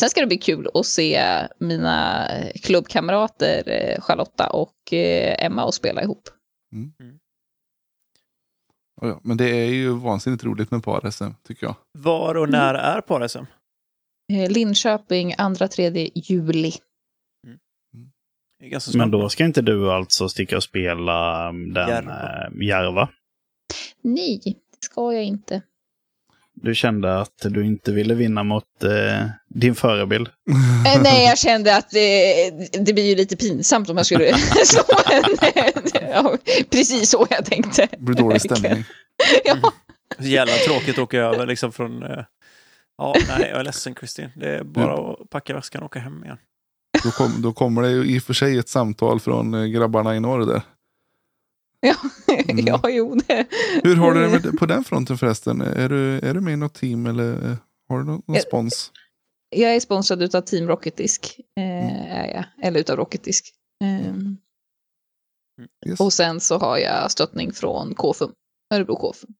Sen ska det bli kul att se mina klubbkamrater eh, Charlotta och eh, Emma och spela ihop. Ja, ja. Men det är ju vansinnigt roligt med par-SM, tycker jag. Var och när är par-SM? Eh, Linköping 2-3 juli. Ganska Men då ska inte du alltså sticka och spela den Järva. Järva. Järva? Nej, det ska jag inte. Du kände att du inte ville vinna mot eh, din förebild. Eh, Nej, jag kände att det, det blir ju lite pinsamt om jag skulle slå en... Ja, precis så jag tänkte. Det blir dålig stämning. Ja, Så jävla tråkigt att åka över liksom från... eh, Ja, nej, jag är ledsen Kristin. Det är bara att packa väskan och åka hem igen. Då, kom, då kommer det ju i och för sig ett samtal från eh, grabbarna i norr där. Mm. ja jo det. Hur har du det med, på den fronten förresten? Är du, är du med i något team eller eh, har du någon, någon Jag- spons? Jag är sponsrad utav Team Rocketdisk. Eh, jag. Eller utav Rocketdisk. Eh, Yes. och sen så har jag stöttning från KFUM. Örebro KFUM.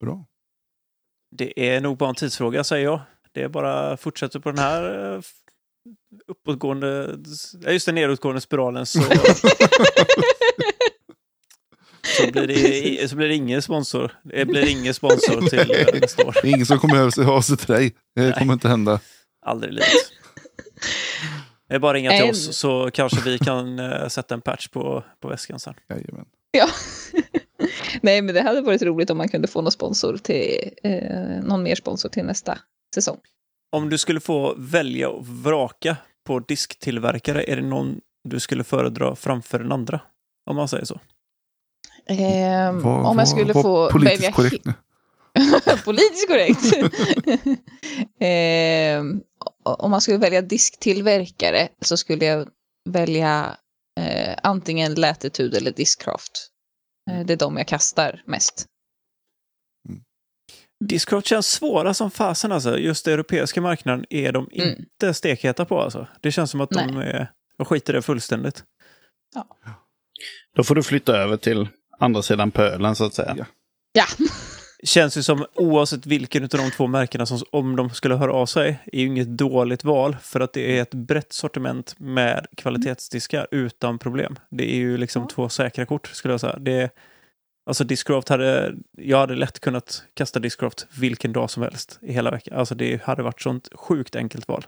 Bra. Det är nog bara en tidsfråga säger jag. Det är bara fortsätter på den här eh, uppåtgående, ja just den nedåtgående spiralen så, så, blir det, så blir det ingen sponsor. Det blir ingen sponsor till eh, nästa år. Det är ingen som kommer höra sig av sig till dig. Det Nej. kommer inte hända. Aldrig i livet. Det är bara att ringa till En- oss så kanske vi kan eh, sätta en patch på, på väskan sen. Jajamän. Ja. Nej, men det hade varit roligt om man kunde få någon sponsor till, eh, någon mer sponsor till nästa säsong. Om du skulle få välja och vraka på disktillverkare, är det någon du skulle föredra framför den andra? Om man säger så. Ehm, Var- om jag skulle var få politiskt välja korrekt nu. Politiskt korrekt. Ehm, om man skulle välja disktillverkare så skulle jag välja eh, antingen Latitude eller Discraft. Eh, det är de jag kastar mest. Discraft känns svåra som fasen alltså. Just den europeiska marknaden är de Mm. inte stekheta på alltså. Det känns som att de, är, de skiter i det fullständigt. Då får du flytta över till andra sidan pölen så att säga. Ja. Ja, Känns ju som oavsett vilken av de två märkena som om de skulle höra av sig är ju inget dåligt val för att det är ett brett sortiment med kvalitetsdiskar utan problem. Det är ju liksom Ja. två säkra kort skulle jag säga. Det, alltså Discraft hade, jag hade lätt kunnat kasta Discraft vilken dag som helst i hela veckan. Alltså det hade varit sånt sjukt enkelt val.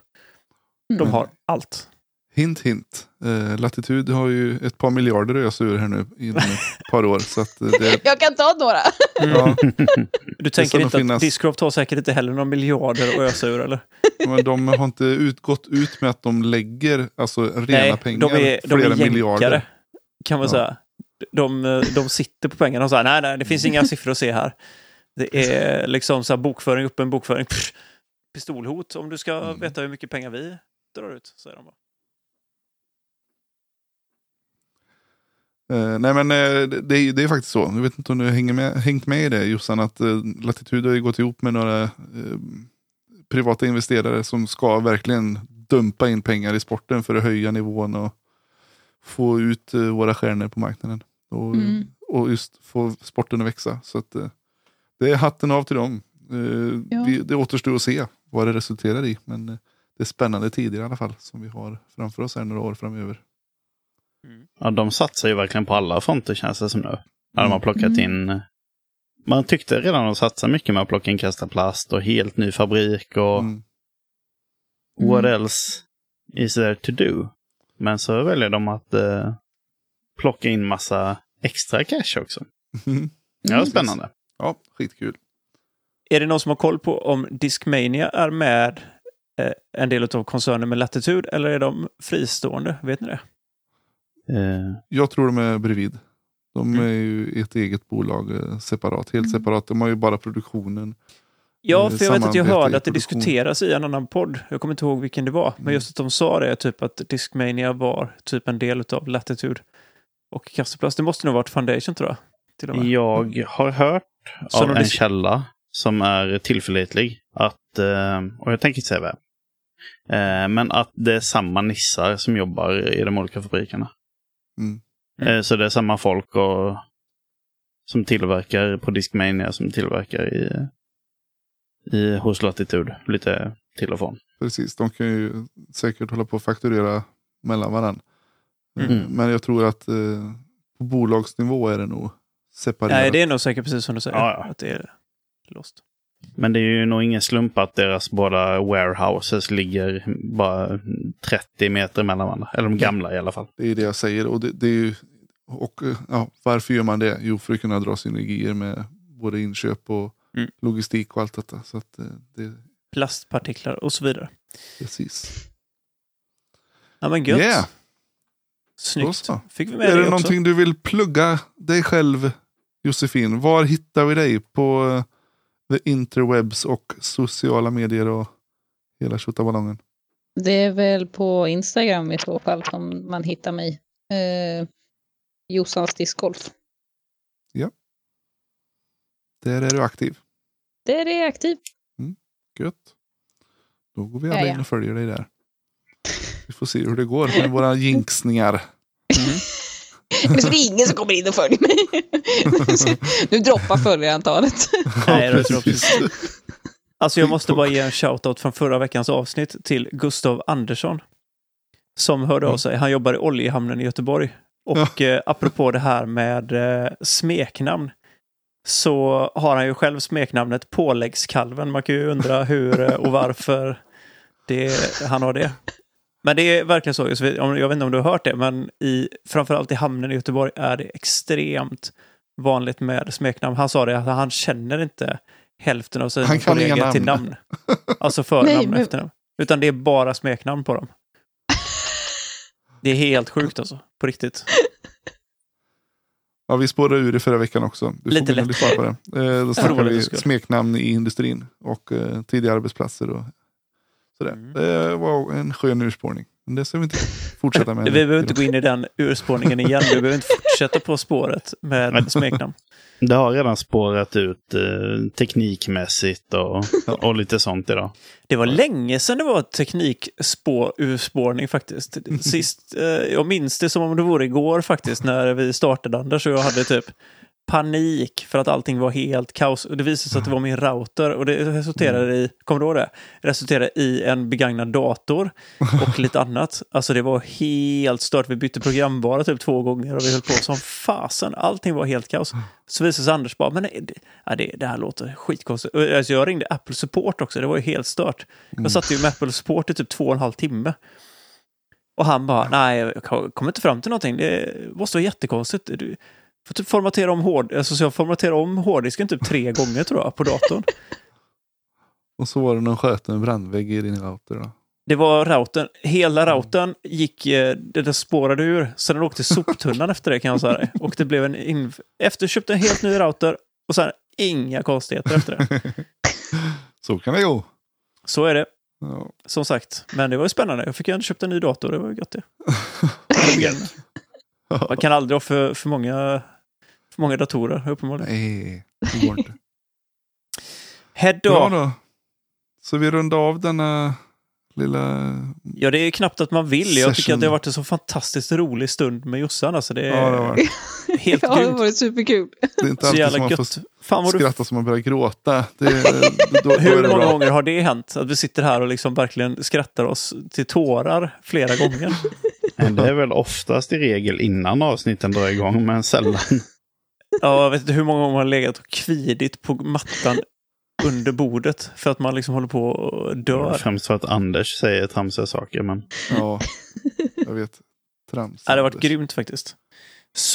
De Mm. har allt. Hint hint. Eh, Latitud har ju ett par miljarder att ösa ur här nu inom ett par år. Så att eh, det, jag kan ta några. ja, Du tänker inte finnas. att Discraft har säkert inte heller några miljarder att ösa ur eller? men de har inte ut, gått ut med att de lägger alltså, rena Nej, pengar. de är, de flera är jänkare, miljarder. kan man Ja. säga. De, de sitter på pengarna och säger nej, nej, det finns inga siffror att se här. Det är liksom så här bokföring upp en bokföring. Pff, pistolhot om du ska Mm. veta hur mycket pengar vi drar ut, säger de bara. Eh, nej men eh, det, det är, faktiskt så. Jag vet inte om du hänger med, hängt med i det Jossan. Att eh, Latitud har ju gått ihop med några privata investerare som ska verkligen dumpa in pengar i sporten för att höja nivån och få ut eh, våra stjärnor på marknaden. Och, Mm. och just få sporten att växa. Så att, eh, det är hatten av till dem. Eh, Ja. vi, det återstår att se vad det resulterar i. Men det är spännande tider i alla fall som vi har framför oss här några år framöver. Ja, de satsar ju verkligen på alla fronter känns det som nu. När de har plockat Mm. in... Man tyckte redan att de satsade mycket med att plocka in kastaplast och helt ny fabrik och Mm. what Mm. else is there to do? Men så väljer de att eh, plocka in massa extra cash också. Ja, Mm. spännande. ja, skitkul. Är det någon som har koll på om Discmania är med eh, en del av koncernen med Latitude eller är de fristående? Vet ni det? Eh, Jag tror de är bredvid. De Mm. är ju ett eget bolag eh, separat, helt Mm. separat. De har ju bara produktionen. Ja, Eh, för jag vet att jag hörde att det diskuteras i en annan podd. Jag kommer inte ihåg vilken det var. Men Mm. just att de sa det, typ att Discmania var typ en del av Latitude. Och Kasteplast, det måste nog varit Foundation tror jag. Till och med. jag har hört Så av en källa som är tillförlitlig att, eh, och jag tänker inte säga vem, eh, men att det är samma nissar som jobbar i de olika fabrikerna. Mm. Mm. Så det är samma folk och, som tillverkar på Discmania som tillverkar i, i hos Latitude. Lite till och från. Precis, de kan ju säkert hålla på att fakturera mellan varandra. Mm. Men jag tror att eh, på bolagsnivå är det nog separerat. Nej, det är nog säkert precis som du säger. Ja, ja. Att det är lost. Men det är ju nog ingen slump att deras båda warehouses ligger bara 30 meter mellan varandra. Eller de gamla i alla fall. Det är det jag säger. Och, det, det är ju, och eh, ja, varför gör man det? Jo, för att kunna dra synergier med både inköp och Mm. logistik och allt detta. Så att eh, det Plastpartiklar och så vidare. precis. Ja men gött. Yeah. Snyggt. Fick vi med Är det det också. någonting du vill plugga dig själv Josefin? Var hittar vi dig på eh, the interwebs och sociala medier och hela tjottaballongen? Det är väl på Instagram i så fall som man hittar mig. Eh, Jossans discgolf. Där är du aktiv. Det är det aktiv. Gött. Då går vi Ja, alla ja. in och följer dig där. Vi får se hur det går med våra jinxningar. Mm. Men det är ingen som kommer in och följer mig. nu droppar följarantalet. Nej, det Ja, tror jag precis. Alltså jag måste bara ge en shoutout från förra veckans avsnitt till Gustav Andersson. Som hörde av sig. Han jobbar i oljehamnen i Göteborg. Och eh, apropå det här med eh, smeknamn. Så har han ju själv smeknamnet Påläggskalven. Man kan ju undra hur eh, och varför det, han har det. Men det är verkligen så. Jag vet inte om du har hört det, men i, framförallt i hamnen i Göteborg är det extremt vanligt med smeknamn. Han sa det att han känner inte hälften av sina kollegor till namn. Alltså förnamn Nej, och efternamn. Utan det är bara smeknamn på dem. Det är helt sjukt alltså, på riktigt. Ja, vi spårade ur i förra veckan också. Du Lite lätt. lyssna på det. Eh, då snackar vi smeknamn i industrin och eh, tidiga arbetsplatser. Och sådär. Mm. Det var en skön urspårning. Men det ska vi inte fortsätta med. Vi behöver inte gå in i den urspårningen igen. Vi behöver inte fortsätta på spåret med smeknamn. Det har redan spårat ut eh, teknikmässigt och, och lite sånt idag. Det var länge sedan det var teknikurspårning faktiskt. Sist, eh, jag minns det som om det vore igår faktiskt när vi startade Anders och jag hade typ panik för att allting var helt kaos. Och det visade sig att det var min router och det resulterade i, kommer du ihåg det? Resulterade i en begagnad dator och lite annat. Alltså det var helt stört. Vi bytte programvara typ två gånger och vi höll på som fasen. Allting var helt kaos. Så visade sig Anders bara, men nej, det, ja, det, det här låter skitkonstigt. Alltså, jag ringde Apple Support också, det var ju helt stört. Jag satt ju med Apple Support i typ två och en halv timme. Och han bara, nej, jag kommer inte fram till någonting. Det måste vara jättekonstigt. Du får typ formatera om hård... Alltså, så jag formaterade om hårddisken typ tre gånger tror jag, på datorn. Och så var det någon sköt en brandvägg i din router. Då. Det var routern. Hela routern gick, eh, det spårade ur. Så den åkte till soptunnan efter det kan jag säga. Och det blev en... In... Efter köpte en helt ny router och sen inga konstigheter efter det. Så kan det gå. Så är det. Ja. Som sagt. Men det var ju spännande. Jag fick ju ändå köpt en ny dator. Det var ju gott det. Man kan aldrig ha för, för, många, för många datorer uppenbarligen. Nej, det går inte. Head Bra då. Så vi rundar av denna lilla... Ja, det är knappt att man vill. Jag tycker att det har varit en så fantastiskt rolig stund med Jossan. Alltså, det är Ja, det var helt ja, det grymt. var superkul. Det är inte Så alltid som man får. Fan vad du skratta som man börjar gråta. Det, då, då Hur många bra. gånger har det hänt? Att vi sitter här och liksom verkligen skrattar oss till tårar flera gånger. Men det är väl oftast i regel innan avsnitten drar igång, men sällan. Ja, jag vet inte hur många gånger man har legat och kvidit på mattan under bordet för att man liksom håller på och dör. Främst för att Anders säger tramsiga saker. Men Ja, jag vet. Trams. Ja, det har varit grymt faktiskt.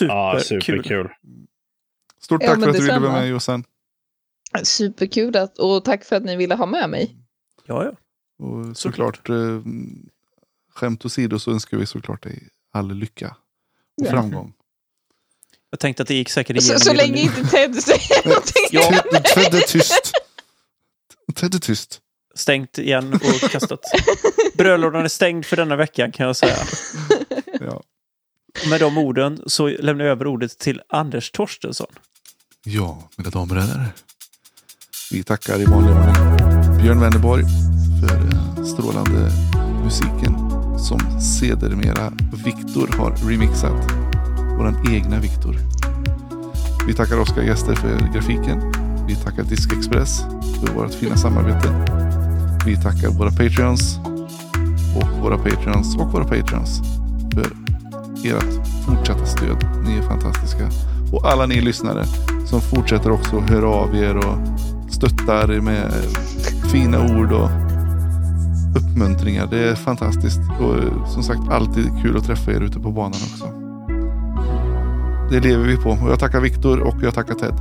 ja, Superkul. superkul. Stort Ja, tack men för att du ville vara med Jossan. Superkul att, och tack för att ni ville ha med mig. Ja, ja. Och såklart, eh, skämt åsido så önskar vi såklart dig all lycka och Ja. framgång. Jag tänkte att det gick säkert Så, igenom. så i länge inte Ted säger någonting. Ja. Ted är tyst. Ted är tyst. Stängt igen och kastat. Brödlådan är stängd för denna veckan kan jag säga. Ja. Med de orden så lämnar jag över ordet till Anders Torstensson. ja, mina damer och herrar. Vi tackar i vanlig ordning Björn Wennerborg för den strålande musiken som sedermera Viktor har remixat. Våran egna Viktor. Vi tackar Oskar Gäster för grafiken. Vi tackar Disk Express för vårt fina samarbete. Vi tackar våra Patreons och våra Patreons och våra Patreons för ert fortsatta stöd. Ni är fantastiska. Och alla ni lyssnare som fortsätter också höra av er och stöttar med fina ord och uppmuntringar. Det är fantastiskt. Och eh, som sagt, alltid kul att träffa er ute på banan också. Det lever vi på. Och jag tackar Viktor och jag tackar Ted.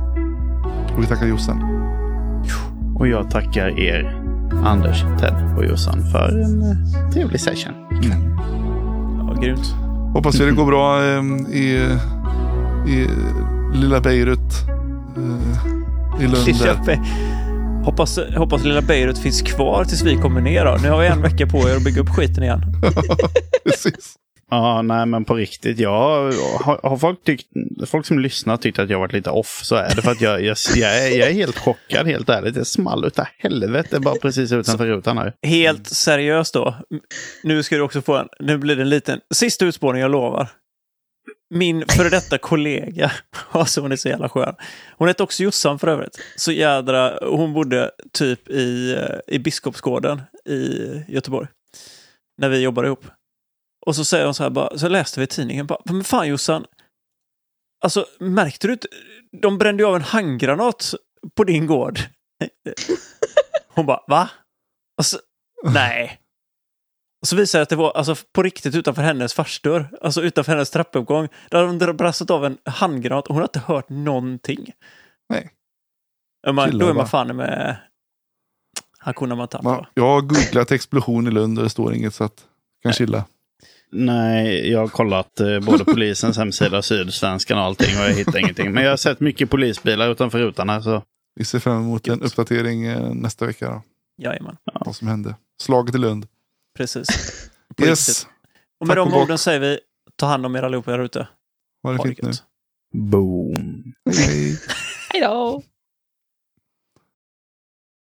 Och vi tackar Jossan. Och jag tackar er, Anders, Ted och Jossan, för en eh, trevlig session. Ja, grymt. Hoppas vi det går bra eh, i, i lilla Beirut. Eh, I Lund. Lilla hoppas, hoppas lilla Beirut finns kvar tills vi kommer ner då. Nu har vi en vecka på er att bygga upp skiten igen. Precis. Ja, nej men på riktigt. Jag har, har folk, tyckt, folk som lyssnar tyckt att jag varit lite off så är det för att jag, jag, jag, är, jag är helt chockad helt ärligt. Det small utav helvete bara precis utanför rutan här. Helt seriöst då. Nu ska du också få en, nu blir det en liten, sista utspårning jag lovar. Min före detta kollega, alltså hon är så jävla skön. Hon hette också Jossan för övrigt. Så jädra, hon bodde typ i, eh, i Biskopsgården i Göteborg. När vi jobbade ihop. Och så säger hon så här bara, så läste vi i tidningen bara, men fan Jossan. Alltså märkte du inte, de brände ju av en handgranat på din gård. Hon bara, va? Alltså, nej. Och så visade det att det var alltså, på riktigt utanför hennes farsdörr. Alltså utanför hennes trappuppgång. Där hade de brastat av en handgranat och hon har inte hört någonting. Nej. Man, Killar då är man fan med Hakuna Matata. Ja, jag har googlat explosion i Lund och det står inget så att kan chilla. Nej, jag har kollat eh, både polisens hemsida och Sydsvenskan och allting och jag hittar ingenting. Men jag har sett mycket polisbilar utanför rutan här så Vi ser fram emot en uppdatering eh, nästa vecka. Då, Jajamän, vad som hände. Slaget i Lund. precis. På Yes. riktigt. Och med Tack de och orden säger vi, ta hand om er allihopa där ute. Ha det Ha det fint nu. boom. Hej, hej. Hej då!